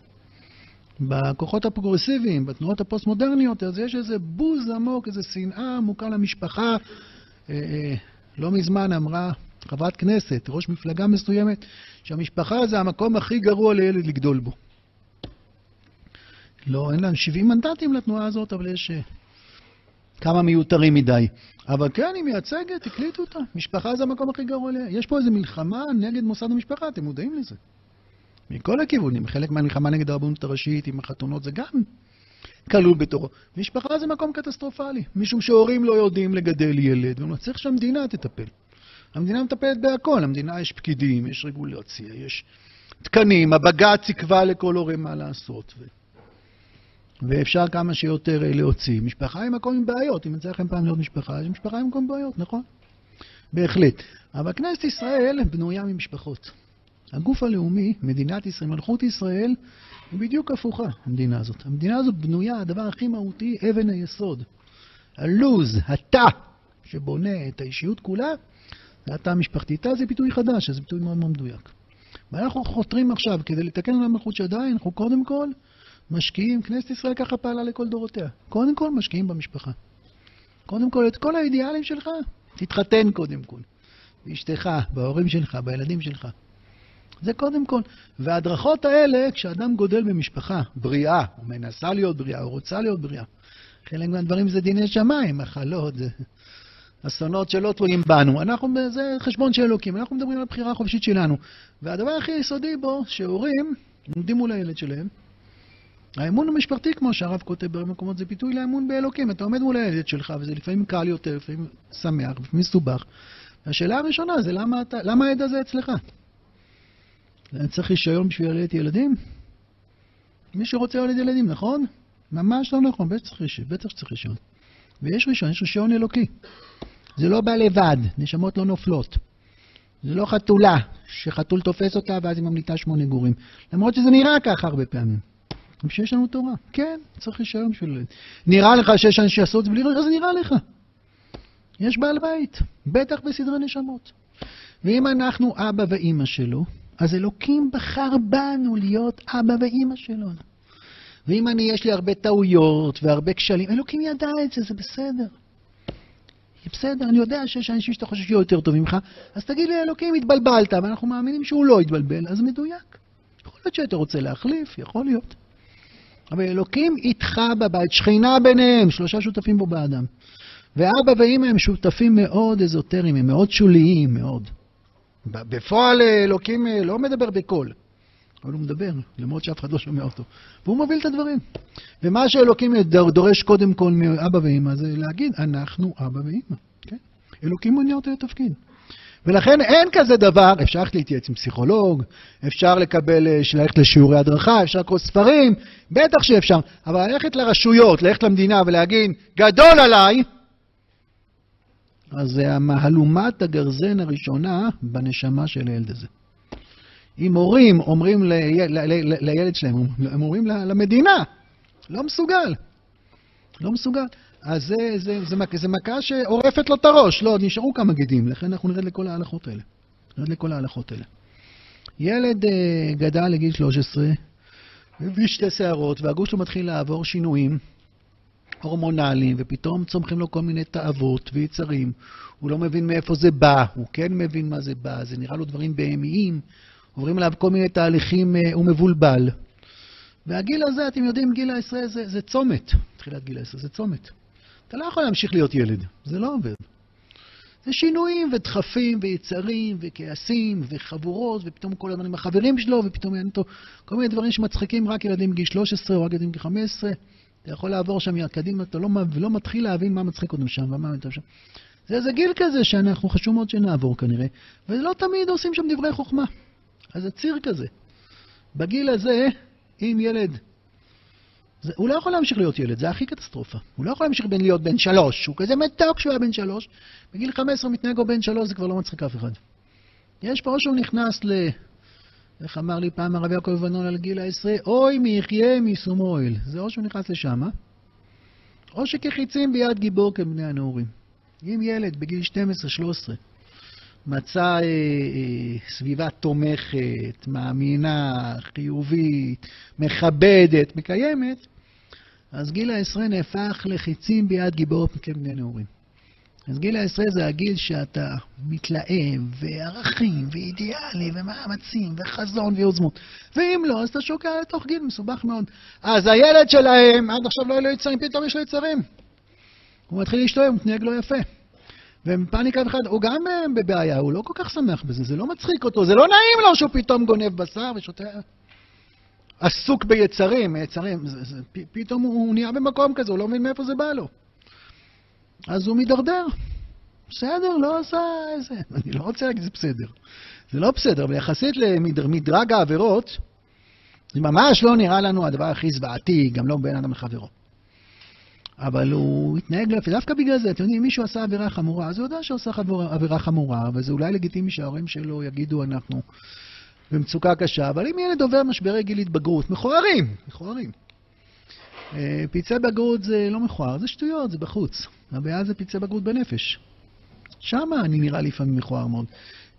בכוחות הפרוגרסיביים, בתנועות הפוסט-מודרניות, אז יש איזה בוז עמוק, איזה שנאה עמוקה למשפחה. אה, אה, לא מזמן אמרה חברת כנסת, ראש מפלגה מסוימת, שהמשפחה זה המקום הכי גרוע לילד לגדול בו. לא, אין לנו 70 מנדטים לתנועה הזאת, אבל יש אה, כמה מיותרים מדי. אבל כן, היא מייצגת, הקליטו אותה. משפחה זה המקום הכי גרוע. יש פה איזו מלחמה נגד מוסד המשפחה, אתם מודעים לזה. מכל הכיוונים. חלק מהמלחמה נגד הרבנות הראשית עם החתונות זה גם כלול בתורו. משפחה זה מקום קטסטרופלי, משום שהורים לא יודעים לגדל ילד, צריך שהמדינה תטפל. המדינה מטפלת בהכל, המדינה יש פקידים, יש רגולציה, יש תקנים, הבג"ץ יקבע לכל הורה מה לעשות. ו... ואפשר כמה שיותר אה, להוציא. משפחה היא מקום עם בעיות, אם יצא לכם פעם לראות משפחה, אז משפחה היא מקום עם בעיות, נכון? בהחלט. אבל כנסת ישראל בנויה ממשפחות. הגוף הלאומי, מדינת ישראל, מלכות ישראל, היא בדיוק הפוכה, המדינה הזאת. המדינה הזאת בנויה, הדבר הכי מהותי, אבן היסוד. הלוז, התא, שבונה את האישיות כולה, זה התא המשפחתי. תא זה ביטוי חדש, זה ביטוי מאוד מאוד מדויק. ואנחנו חותרים עכשיו, כדי לתקן על המלכות שעדיין, אנחנו קודם כל משקיעים, כנסת ישראל ככה פעלה לכל דורותיה. קודם כל משקיעים במשפחה. קודם כל, את כל האידיאלים שלך, תתחתן קודם כל. באשתך, בהורים שלך, בילדים שלך. זה קודם כל. וההדרכות האלה, כשאדם גודל במשפחה בריאה, הוא מנסה להיות בריאה, הוא רוצה להיות בריאה. חלק מהדברים זה דיני שמיים, מחלות, זה אסונות שלא תלויים בנו. אנחנו, זה חשבון של אלוקים, אנחנו מדברים על הבחירה החופשית שלנו. והדבר הכי יסודי בו, שהורים עומדים מול הילד שלהם, האמון המשפחתי, כמו שהרב כותב במקומות, זה ביטוי לאמון באלוקים. אתה עומד מול הילד שלך, וזה לפעמים קל יותר, לפעמים שמח, לפעמים מסובך. והשאלה הראשונה זה למה, אתה, למה העד הזה אצלך? אני צריך רישיון בשביל ללדת ילדים? מי שרוצה ללדת ילדים, נכון? ממש לא נכון, בטח צריך רישיון, בטח שצריך רישיון. ויש רישיון, יש רישיון אלוקי. זה לא בא לבד, נשמות לא נופלות. זה לא חתולה, שחתול תופס אותה ואז היא ממליטה שמונה גורים. למרות שזה נראה ככה הרבה פעמים. שיש לנו תורה. כן, צריך רישיון בשביל... נראה לך שיש אנשים שעשו את זה בלי רישיון, זה נראה לך. יש בעל בית, בטח בסדרי נשמות. ואם אנחנו אבא ואימא שלו, אז אלוקים בחר בנו להיות אבא ואימא שלו. ואם אני, יש לי הרבה טעויות והרבה כשלים, אלוקים ידע את זה, זה בסדר. בסדר, אני יודע שיש אנשים שאתה חושב שיהיו יותר טובים ממך, אז תגיד לי, אלוקים, התבלבלת, ואנחנו מאמינים שהוא לא התבלבל, אז מדויק. יכול להיות שאתה רוצה להחליף, יכול להיות. אבל אלוקים איתך בבית, שכינה ביניהם, שלושה שותפים בו באדם. ואבא ואמא הם שותפים מאוד אזוטריים, הם מאוד שוליים, מאוד. בפועל אלוקים אה, לא מדבר בקול, אבל הוא מדבר, למרות שאף אחד לא שומע אותו. והוא מוביל את הדברים. ומה שאלוקים דורש קודם כל מאבא ואמא זה להגיד, אנחנו אבא ואמא. כן? אלוקים מונע אותו לתפקיד. ולכן אין כזה דבר, אפשר ללכת להתייעץ עם פסיכולוג, אפשר לקבל, אה, ללכת לשיעורי הדרכה, אפשר לקרוא ספרים, בטח שאפשר, אבל ללכת לרשויות, ללכת למדינה ולהגיד, גדול עליי, אז זה המהלומת הגרזן הראשונה בנשמה של הילד הזה. אם הורים אומרים לילד, שלהם, הם אומרים למדינה, לא מסוגל. לא מסוגל. אז זה, זה, זה, זה, זה מכה שעורפת לו את הראש. לא, נשארו כמה גידים, לכן אנחנו נרד לכל ההלכות האלה. נרד לכל ההלכות האלה. ילד uh, גדל לגיל 13, הביא שתי שערות, והגוף שלו מתחיל לעבור שינויים. הורמונליים, ופתאום צומחים לו כל מיני תאוות ויצרים. הוא לא מבין מאיפה זה בא, הוא כן מבין מה זה בא, זה נראה לו דברים בהמיים, עוברים עליו כל מיני תהליכים, אה, הוא מבולבל. והגיל הזה, אתם יודעים, גיל העשרה זה, זה צומת, תחילת גיל העשרה, זה צומת. אתה לא יכול להמשיך להיות ילד, זה לא עובד. זה שינויים ודחפים ויצרים וכעסים וחבורות, ופתאום כל הזמן עם החברים שלו, ופתאום אין אותו כל מיני דברים שמצחיקים רק ילדים בגיל 13 או רק ילדים בגיל 15. אתה יכול לעבור שם קדימה, אתה לא, לא מתחיל להבין מה מצחיק אותם שם ומה מתחיל שם. זה איזה גיל כזה שאנחנו, חשוב מאוד שנעבור כנראה, ולא תמיד עושים שם דברי חוכמה. אז זה ציר כזה. בגיל הזה, אם ילד... זה, הוא לא יכול להמשיך להיות ילד, זה הכי קטסטרופה. הוא לא יכול להמשיך בין להיות בן שלוש, הוא כזה מתוק כשהוא היה בן שלוש. בגיל 15 מתנהג לו בן שלוש, זה כבר לא מצחיק אף אחד. יש פה או שהוא נכנס ל... איך אמר לי פעם הרב יעקב בנון על גיל העשרה? אוי מי יחיה מסום אוהל. זה או שהוא נכנס לשם, או שכחיצים ביד גיבור כבני הנעורים. אם ילד בגיל 12-13 מצא אה, אה, סביבה תומכת, מאמינה, חיובית, מכבדת, מקיימת, אז גיל העשרה נהפך לחיצים ביד גיבור כבני נעורים. אז גיל העשרה זה הגיל שאתה מתלהב, וערכים, ואידיאלי, ומאמצים, וחזון, ויוזמות. ואם לא, אז אתה שוקע לתוך גיל מסובך מאוד. אז הילד שלהם, עד עכשיו לא היו לו יצרים, פתאום יש לו יצרים. הוא מתחיל להשתולל, הוא מתנהג לא יפה. ופאניקה אחד, הוא גם אה, בבעיה, הוא לא כל כך שמח בזה, זה לא מצחיק אותו, זה לא נעים לו שהוא פתאום גונב בשר ושותה... עסוק ביצרים, יצרים, זה, זה, פתאום הוא נהיה במקום כזה, הוא לא מבין מאיפה זה בא לו. אז הוא מידרדר. בסדר, לא עשה איזה... אני לא רוצה להגיד שזה בסדר. זה לא בסדר, אבל יחסית למדרג העבירות, זה ממש לא נראה לנו הדבר הכי זוועתי, גם לא בין אדם לחברו. אבל הוא התנהג יפה. דווקא בגלל זה, אתם יודעים, אם מישהו עשה עבירה חמורה, אז הוא יודע שהוא עשה עבירה חמורה, וזה אולי לגיטימי שההורים שלו יגידו, אנחנו במצוקה קשה, אבל אם ילד עובר משברי גיל התבגרות, מכוערים, מכוערים. אה, פצעי בגרות זה לא מכוער, זה שטויות, זה בחוץ. הבעיה זה פצעי בגרות בנפש. שם אני נראה לפעמים מכוער מאוד.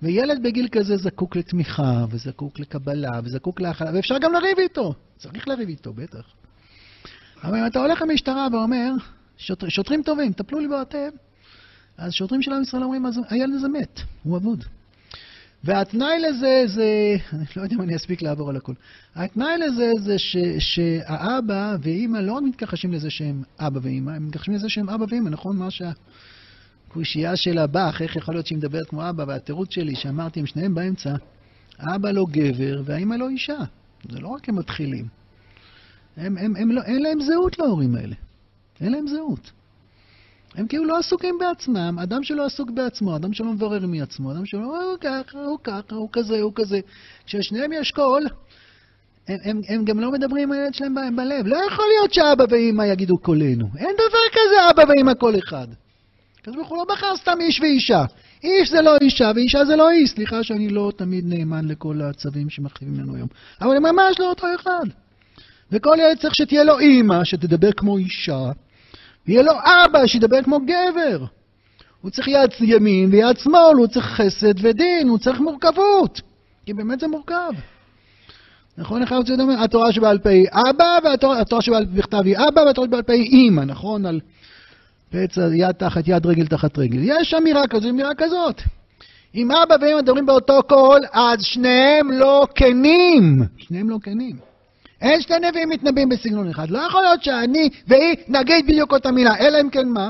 וילד בגיל כזה זקוק לתמיכה, וזקוק לקבלה, וזקוק להכלה, ואפשר גם לריב איתו. צריך לריב איתו, בטח. אבל אם אתה הולך למשטרה ואומר, שוטר, שוטרים טובים, טפלו לי בעוטף, אז שוטרים של עם ישראל אומרים, הילד הזה מת, הוא אבוד. והתנאי לזה זה, אני לא יודע אם אני אספיק לעבור על הכול, התנאי לזה זה ש, שהאבא ואימא לא רק מתכחשים לזה שהם אבא ואימא, הם מתכחשים לזה שהם אבא ואימא, נכון? מה שהקושייה של הבח, איך יכול להיות שהיא מדברת כמו אבא, והתירוץ שלי שאמרתי, הם שניהם באמצע, האבא לא גבר והאימא לא אישה. זה לא רק הם מתחילים. הם, הם, הם לא, אין להם זהות להורים האלה. אין להם זהות. הם כאילו לא עסוקים בעצמם, אדם שלא עסוק בעצמו, אדם שלא מברר מעצמו, אדם שלא, הוא ככה, הוא ככה, הוא כזה, הוא כזה. כשלשניהם יש קול, הם, הם, הם גם לא מדברים עם הילד שלהם בלב. לא יכול להיות שאבא ואמא יגידו קולנו. אין דבר כזה אבא ואמא קול אחד. הקדוש ברוך הוא לא בחר סתם איש ואישה. איש זה לא אישה ואישה זה לא איש. סליחה שאני לא תמיד נאמן לכל הצווים שמכתיבים לנו היום. אבל הם ממש לא אותו אחד. וכל ילד צריך שתהיה לו אימא, שתדבר כמו אישה, ויהיה לו אבא, שידבר כמו גבר. הוא צריך יד ימין ויד שמאל, הוא צריך חסד ודין, הוא צריך מורכבות. כי באמת זה מורכב. נכון? איך הרב אומר? התורה שבעל פה היא אבא, והתורה שבעל בכתב היא אבא, והתורה שבעל פה היא אימא, נכון? על פצע יד תחת יד, רגל תחת רגל. יש אמירה כזו, אמירה כזאת. אם אבא ואמא מדברים באותו קול, אז שניהם לא כנים. שניהם לא כנים. אין שתי נביאים מתנבאים בסגנון אחד. לא יכול להיות שאני והיא נגיד בדיוק אותה מילה, אלא אם כן מה?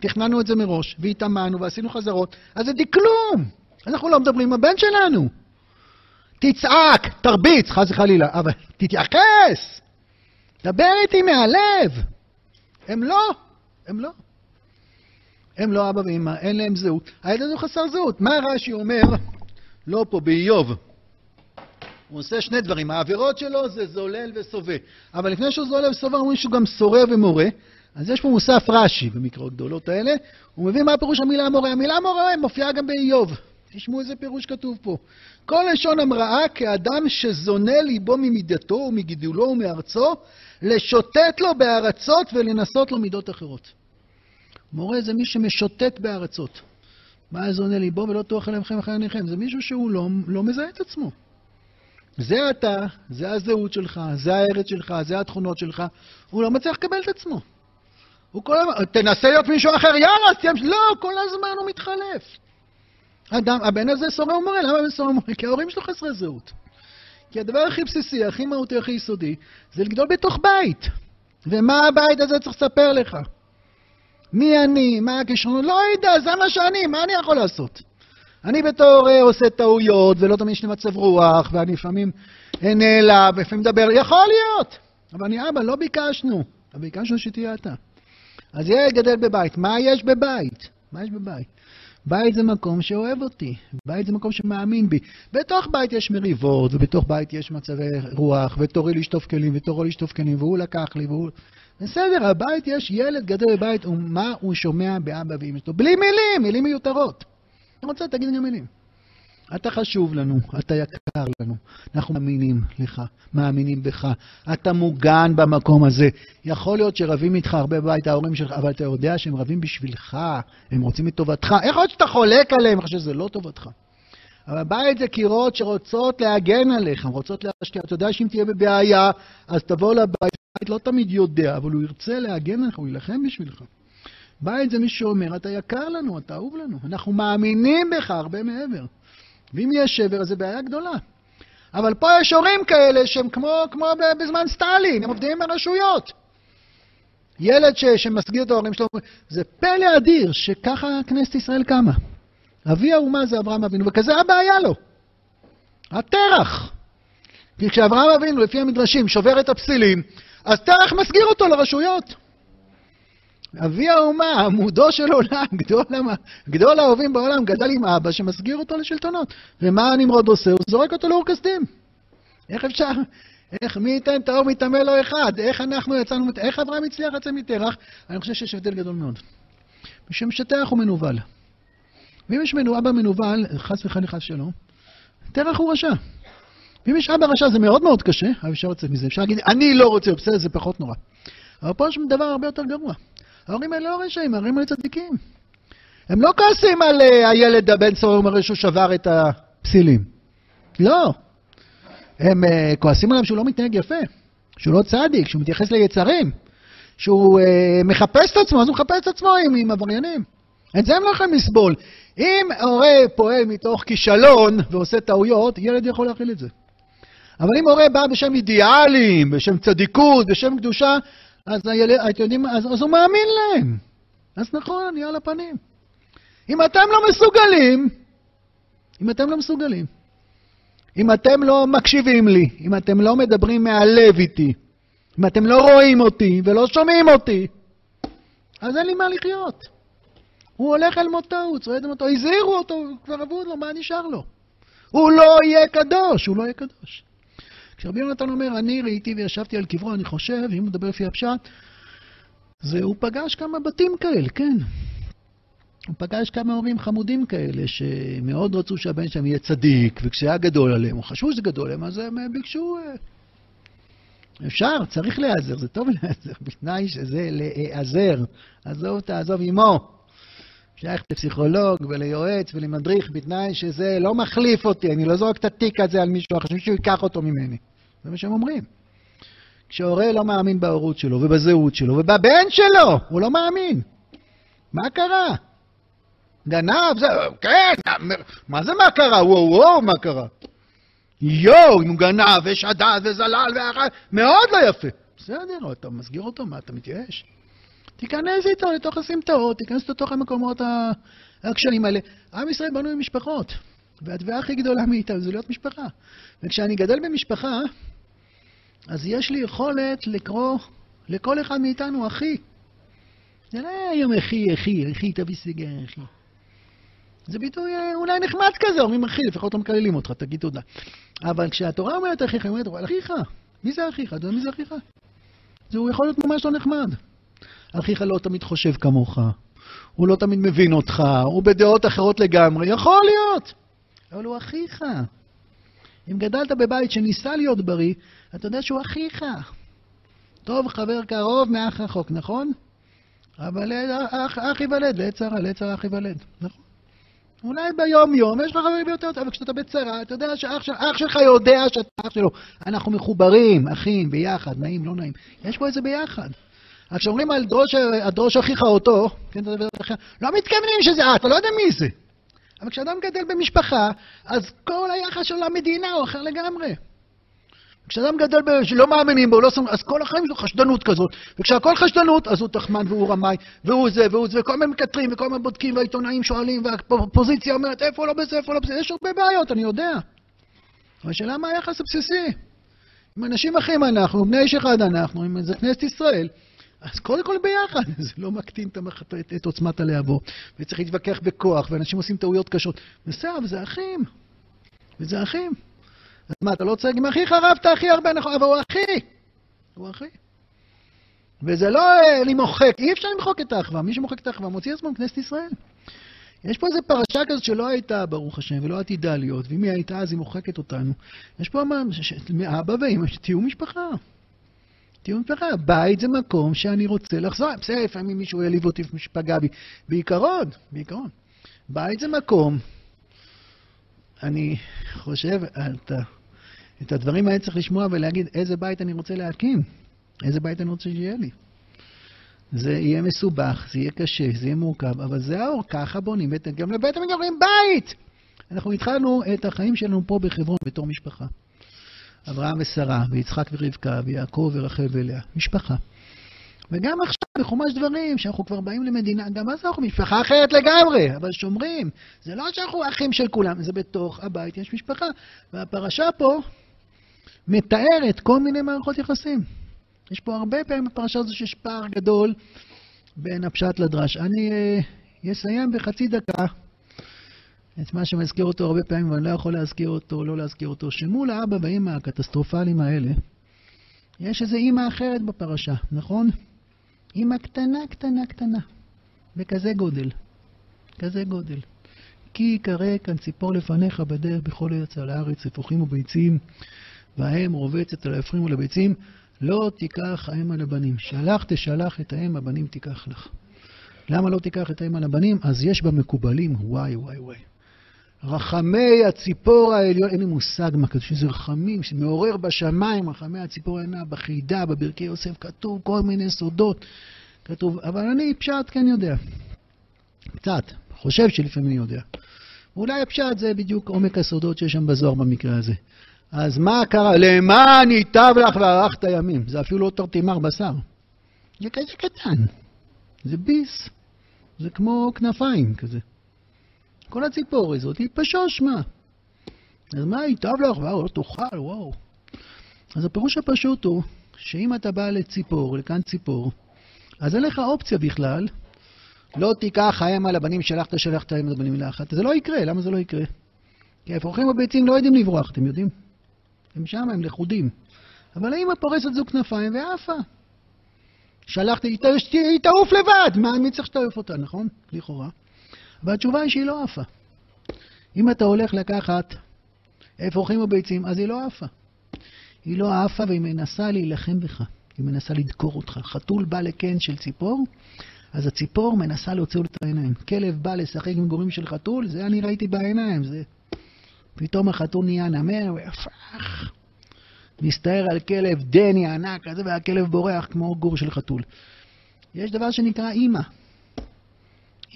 תכננו את זה מראש, והתאמנו ועשינו חזרות, אז זה דקלום. אנחנו לא מדברים עם הבן שלנו. תצעק, תרביץ, חס וחלילה, אבל תתייחס. דבר איתי מהלב. הם לא, הם לא. הם לא אבא ואמא, אין להם זהות. הילד הזה חסר זהות. מה רש"י אומר? לא פה, באיוב. הוא עושה שני דברים, העבירות שלו זה זולל וסובה. אבל לפני שהוא זולל וסובה, אומרים שהוא גם סורר ומורה. אז יש פה מוסף רש"י במקראות גדולות האלה. הוא מביא מה פירוש המילה מורה. המילה מורה מופיעה גם באיוב. תשמעו איזה פירוש כתוב פה. כל לשון המראה כאדם שזונה ליבו ממידתו ומגידולו ומארצו, לשוטט לו בארצות ולנסות לו מידות אחרות. מורה זה מי שמשוטט בארצות. מה זונה ליבו ולא תאכל עליכם אחרי עיניכם? זה מישהו שהוא לא, לא מזהה את עצמו. זה אתה, זה הזהות שלך, זה הארץ שלך, זה התכונות שלך, הוא לא מצליח לקבל את עצמו. הוא כל הזמן, תנסה להיות מישהו אחר, יאללה, סיים, לא, כל הזמן הוא מתחלף. אדם, הבן הזה סורר ומורה, למה הבן סורר ומורה? כי ההורים שלו חסרי זהות. כי הדבר הכי בסיסי, הכי מהותי, הכי יסודי, זה לגדול בתוך בית. ומה הבית הזה צריך לספר לך? מי אני? מה הכישרונות? לא יודע, זה מה שאני, מה אני יכול לעשות? אני בתור אה, עושה טעויות, ולא תמיד יש לי מצב רוח, ואני לפעמים אה, נעלב, לפעמים מדבר, יכול להיות. אבל אני, אבא, לא ביקשנו. אבל ביקשנו שתהיה אתה. אז ילד גדל בבית. מה יש בבית? מה יש בבית? בית זה מקום שאוהב אותי, בית זה מקום שמאמין בי. בתוך בית יש מריבות, ובתוך בית יש מצבי רוח, ותורי לשטוף כלים, ותורו לשטוף כלים, והוא לקח לי, והוא... בסדר, הבית יש ילד גדול בבית, ומה הוא שומע באבא ואמא שלו? בלי מילים, מילים מיותרות. אני רוצה, תגיד גם מילים. אתה חשוב לנו, אתה יקר לנו, אנחנו מאמינים לך, מאמינים בך, אתה מוגן במקום הזה. יכול להיות שרבים איתך הרבה בבית ההורים שלך, אבל אתה יודע שהם רבים בשבילך, הם רוצים את טובתך. איך עוד שאתה חולק עליהם, חושב שזה לא טובתך. אבל בית זה קירות שרוצות להגן עליך, רוצות להשקיע. אתה יודע שאם תהיה בבעיה, אז תבוא לבית, בית לא תמיד יודע, אבל הוא ירצה להגן עליך, הוא יילחם בשבילך. בית זה מי שאומר, אתה יקר לנו, אתה אהוב לנו, אנחנו מאמינים בך הרבה מעבר. ואם יש שבר, אז זו בעיה גדולה. אבל פה יש הורים כאלה שהם כמו, כמו בזמן סטלין, הם עובדים ברשויות. ילד ש, שמסגיר את ההורים שלו, זה פלא אדיר שככה כנסת ישראל קמה. אבי האומה זה אברהם אבינו, וכזה הבעיה לו. התרח. כי כשאברהם אבינו, לפי המדרשים, שובר את הפסילים, אז תרח מסגיר אותו לרשויות. אבי האומה, עמודו של עולם, גדול, גדול האהובים בעולם, גדל עם אבא שמסגיר אותו לשלטונות. ומה נמרוד עושה? הוא זורק אותו לאור כסדים. איך אפשר? איך, מי ייתן טהור מטמא לו אחד? איך אנחנו יצאנו, איך אברהם הצליח לצאת מתרח? אני חושב שיש הבדל גדול מאוד. משום שתרח הוא מנוול. ואם יש מנו, אבא מנוול, חס וחלילה חס שלום, תרח הוא רשע. ואם יש אבא רשע זה מאוד מאוד קשה, אבל אפשר לצאת מזה. אפשר להגיד, אני לא רוצה, בסדר, זה פחות נורא. אבל פה יש דבר הרבה יותר גרוע. ההורים האלה לא רשעים, ההורים האלה צדיקים. הם לא כועסים על uh, הילד הבן סורר אומר שהוא שבר את הפסילים. לא. הם uh, כועסים עליו שהוא לא מתנהג יפה, שהוא לא צדיק, שהוא מתייחס ליצרים, שהוא uh, מחפש את עצמו, אז הוא מחפש את עצמו עם, עם עבריינים. את זה הם לא יכולים לסבול. אם הורה פועל מתוך כישלון ועושה טעויות, ילד יכול להכיל את זה. אבל אם הורה בא בשם אידיאלים, בשם צדיקות, בשם קדושה, אז הילד, אתם יודעים, אז, אז הוא מאמין להם. אז נכון, אני על הפנים. אם אתם לא מסוגלים, אם אתם לא מסוגלים, אם אתם לא מקשיבים לי, אם אתם לא מדברים מהלב איתי, אם אתם לא רואים אותי ולא שומעים אותי, אז אין לי מה לחיות. הוא הולך אל מותו, הוא צועד אל מותו, הזהירו אותו, כבר אבוד לו, מה נשאר לו? הוא לא יהיה קדוש, הוא לא יהיה קדוש. כשרבי יונתן אומר, אני ראיתי וישבתי על קברו, אני חושב, אם הוא מדבר לפי הפשט, זה הוא פגש כמה בתים כאלה, כן. הוא פגש כמה הורים חמודים כאלה, שמאוד רצו שהבן שלהם יהיה צדיק, וכשהיה גדול עליהם, או חשבו שזה גדול עליהם, אז הם ביקשו... אה, אפשר, צריך להיעזר, זה טוב להיעזר, בתנאי שזה להיעזר. עזוב, תעזוב עמו. שייך לפסיכולוג וליועץ ולמדריך בתנאי שזה לא מחליף אותי, אני לא זורק את התיק הזה על מישהו אחר, שמישהו ייקח אותו ממני. זה מה שהם אומרים. כשהורה לא מאמין בהורות שלו ובזהות שלו ובבן שלו, הוא לא מאמין. מה קרה? גנב, זה, כן, מה זה מה קרה? וואו וואו, מה קרה? יואו, אם הוא גנב ושדד וזלל ואחד, מאוד לא יפה. בסדר, אתה מסגיר אותו, מה, אתה מתייאש? תיכנס איתו לתוך הסמטאות, תיכנס לתוך המקומות הקשיים האלה. עם ישראל בנוי ממשפחות, והתביעה הכי גדולה מאיתנו זה להיות משפחה. וכשאני גדל במשפחה, אז יש לי יכולת לקרוא לכל אחד מאיתנו אחי. זה לא היום אחי, אחי, אחי, תביא סיגר, אחי. זה ביטוי אה, אולי נחמד כזה, אומרים אחי, לפחות לא מקללים אותך, תגיד תודה. אבל כשהתורה אומרת אחיך, היא אומרת, אחיך, מי זה אחיך? אתה יודע מי זה אחיך? זה יכול להיות ממש לא נחמד. אחיך לא תמיד חושב כמוך, הוא לא תמיד מבין אותך, הוא בדעות אחרות לגמרי, יכול להיות, אבל הוא אחיך. אם גדלת בבית שניסה להיות בריא, אתה יודע שהוא אחיך. טוב חבר קרוב מאח רחוק, נכון? אבל אח, אח ייוולד, לעת צרה, לעת צרה אח ייוולד, נכון? אולי ביום-יום יש לך חברים ביותר, אבל כשאתה בצרה, אתה יודע שאח של, שלך יודע שאתה אח שלו. אנחנו מחוברים, אחים, ביחד, נעים, לא נעים. יש פה איזה ביחד. אז כשאומרים על דרוש, הדרוש אחיך אותו, כן, לא מתכוונים שזה אה, אתה לא יודע מי זה. אבל כשאדם גדל במשפחה, אז כל היחס של המדינה הוא אחר לגמרי. כשאדם גדל ב... שלא מאמינים בו, לא שמים, אז כל החיים זו חשדנות כזאת. וכשהכל חשדנות, אז הוא תחמן והוא רמאי, והוא זה והוא זה, וכל הזמן מקטרים, וכל הזמן בודקים, והעיתונאים שואלים, והאופוזיציה אומרת, איפה לא בסדר, איפה לא בסדר, יש הרבה בעיות, אני יודע. אבל השאלה מה היחס הבסיסי? אם אנשים אחים אנחנו, בני איש אחד אנחנו, אם זה כנסת ישראל, אז קודם כל ביחד, *laughs* זה לא מקטין את, את, את עוצמת הלהבות, וצריך להתווכח בכוח, ואנשים עושים טעויות קשות. בסדר, אבל זה אחים. וזה אחים. אז מה, אתה לא צועק עם אחיך רבת הכי הרבה נכון, אבל הוא אחי. הוא אחי. וזה לא אה, למוחק, אי אפשר למחוק את האחווה. מי שמוחק את האחווה מוציא עצמו מכנסת ישראל. יש פה איזו פרשה כזאת שלא הייתה, ברוך השם, ולא עתידה להיות, ואם היא הייתה, אז היא מוחקת אותנו. יש פה אבא ואמא, תהיו משפחה. תהיו משפחה. בית זה מקום שאני רוצה לחזור. בסדר, לפעמים מישהו יעליב אותי ופגע בי. בעיקרון, בעיקרון. בית זה מקום. אני חושב, את, את הדברים האלה צריך לשמוע ולהגיד איזה בית אני רוצה להקים. איזה בית אני רוצה שיהיה לי. זה יהיה מסובך, זה יהיה קשה, זה יהיה מורכב, אבל זה האור, ככה בונים, גם לבית המגורים בית! אנחנו התחלנו את החיים שלנו פה בחברון בתור משפחה. אברהם ושרה, ויצחק ורבקה, ויעקב ורחל ולאה. משפחה. וגם עכשיו, בחומש דברים, שאנחנו כבר באים למדינה, גם אז אנחנו משפחה אחרת לגמרי, אבל שומרים. זה לא שאנחנו אחים של כולם, זה בתוך הבית יש משפחה. והפרשה פה מתארת כל מיני מערכות יחסים. יש פה הרבה פעמים בפרשה הזו שיש פער גדול בין הפשט לדרש. אני uh, אסיים בחצי דקה את מה שמזכיר אותו הרבה פעמים, ואני לא יכול להזכיר אותו, לא להזכיר אותו, שמול האבא והאמא הקטסטרופליים האלה, יש איזו אימא אחרת בפרשה, נכון? אימא קטנה, קטנה, קטנה, בכזה גודל, כזה גודל. כי יקרא כאן ציפור לפניך בדרך בכל ארץ על הארץ, אפוחים וביצים, והאם רובצת על האפרים ולביצים. לא תיקח האם על הבנים. שלח תשלח את האם, הבנים תיקח לך. למה לא תיקח את האם על הבנים? אז יש בה מקובלים, וואי וואי וואי. רחמי הציפור העליון, אין לי מושג מה כתוב, שזה רחמים, שמעורר בשמיים, רחמי הציפור העליונה, בחידה, בברכי יוסף, כתוב כל מיני סודות, כתוב, אבל אני פשט כן יודע. קצת, חושב שלפעמים אני יודע. אולי הפשט זה בדיוק עומק הסודות שיש שם בזוהר במקרה הזה. אז מה קרה? למען ייטב לך וארכת ימים. זה אפילו לא תרתימר בשר. זה כזה קטן. זה ביס. זה כמו כנפיים כזה. כל הציפור הזאת היא פשוש מה. אז מה ייטב לך? וואו, לא תאכל, וואו. אז הפירוש הפשוט הוא שאם אתה בא לציפור, לכאן ציפור, אז אין לך אופציה בכלל, לא תיקח האם על הבנים שלחת, שלחת על הבנים לאחת. זה לא יקרה, למה זה לא יקרה? כי האפרוחים בביצים לא יודעים לברוח, אתם יודעים? הם שם, הם לכודים. אבל האמא פורסת זוג כנפיים ועפה. שלחתי, היא תעוף לבד, מה, מי צריך שתעוף אותה, נכון? לכאורה. והתשובה היא שהיא לא עפה. אם אתה הולך לקחת אפרוחים או ביצים, אז היא לא עפה. היא לא עפה והיא מנסה להילחם בך. היא מנסה לדקור אותך. חתול בא לקן של ציפור, אז הציפור מנסה להוציא לו את העיניים. כלב בא לשחק עם גורים של חתול, זה אני ראיתי בעיניים, זה פתאום החתול נהיה נמר והפך. מסתער על כלב דני ענק כזה, והכלב בורח כמו גור של חתול. יש דבר שנקרא אימא.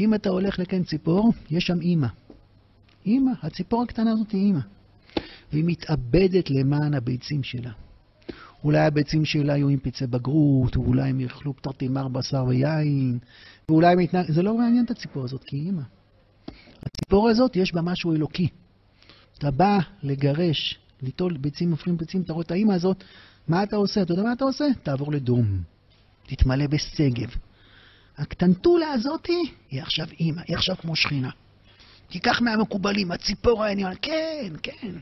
אם אתה הולך לקן ציפור, יש שם אימא. אימא, הציפור הקטנה הזאת היא אימא. והיא מתאבדת למען הביצים שלה. אולי הביצים שלה יהיו עם פצעי בגרות, ואולי הם יאכלו תרתימר בשר ויין, ואולי הם יתנהג... זה לא מעניין את הציפור הזאת, כי היא אימא. הציפור הזאת, יש בה משהו אלוקי. אתה בא לגרש, ליטול ביצים, מפרים ביצים, אתה רואה את האימא הזאת, מה אתה עושה? אתה יודע מה אתה עושה? תעבור לדום. תתמלא בשגב. הקטנטולה הזאתי היא עכשיו אימא, היא עכשיו כמו שכינה. תיקח מהמקובלים, הציפור העניין, כן, כן.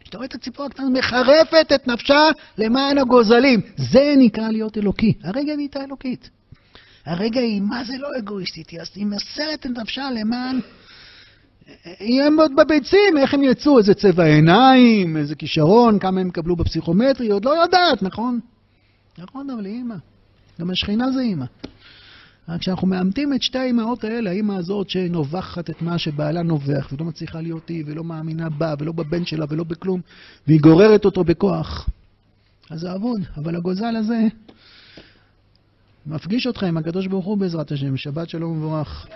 כשאתה רואה את הציפור הקטנה, מחרפת את נפשה למען הגוזלים. זה נקרא להיות אלוקי. הרגע היא נהייתה אלוקית. הרגע היא, מה זה לא אגואיסטית? היא מסרת את נפשה למען הם עוד בביצים, איך הם יצאו, איזה צבע עיניים, איזה כישרון, כמה הם יקבלו בפסיכומטרי, עוד לא יודעת, נכון? נכון, אבל היא אימא. גם השכינה זה אימא. רק כשאנחנו מאמתים את שתי האימהות האלה, האימא הזאת שנובחת את מה שבעלה נובח, ולא מצליחה להיות היא, ולא מאמינה בה, ולא בבן שלה, ולא בכלום, והיא גוררת אותו בכוח, אז זה אבוד. אבל הגוזל הזה מפגיש אותך עם הקדוש ברוך הוא בעזרת השם. שבת שלום ומבורך.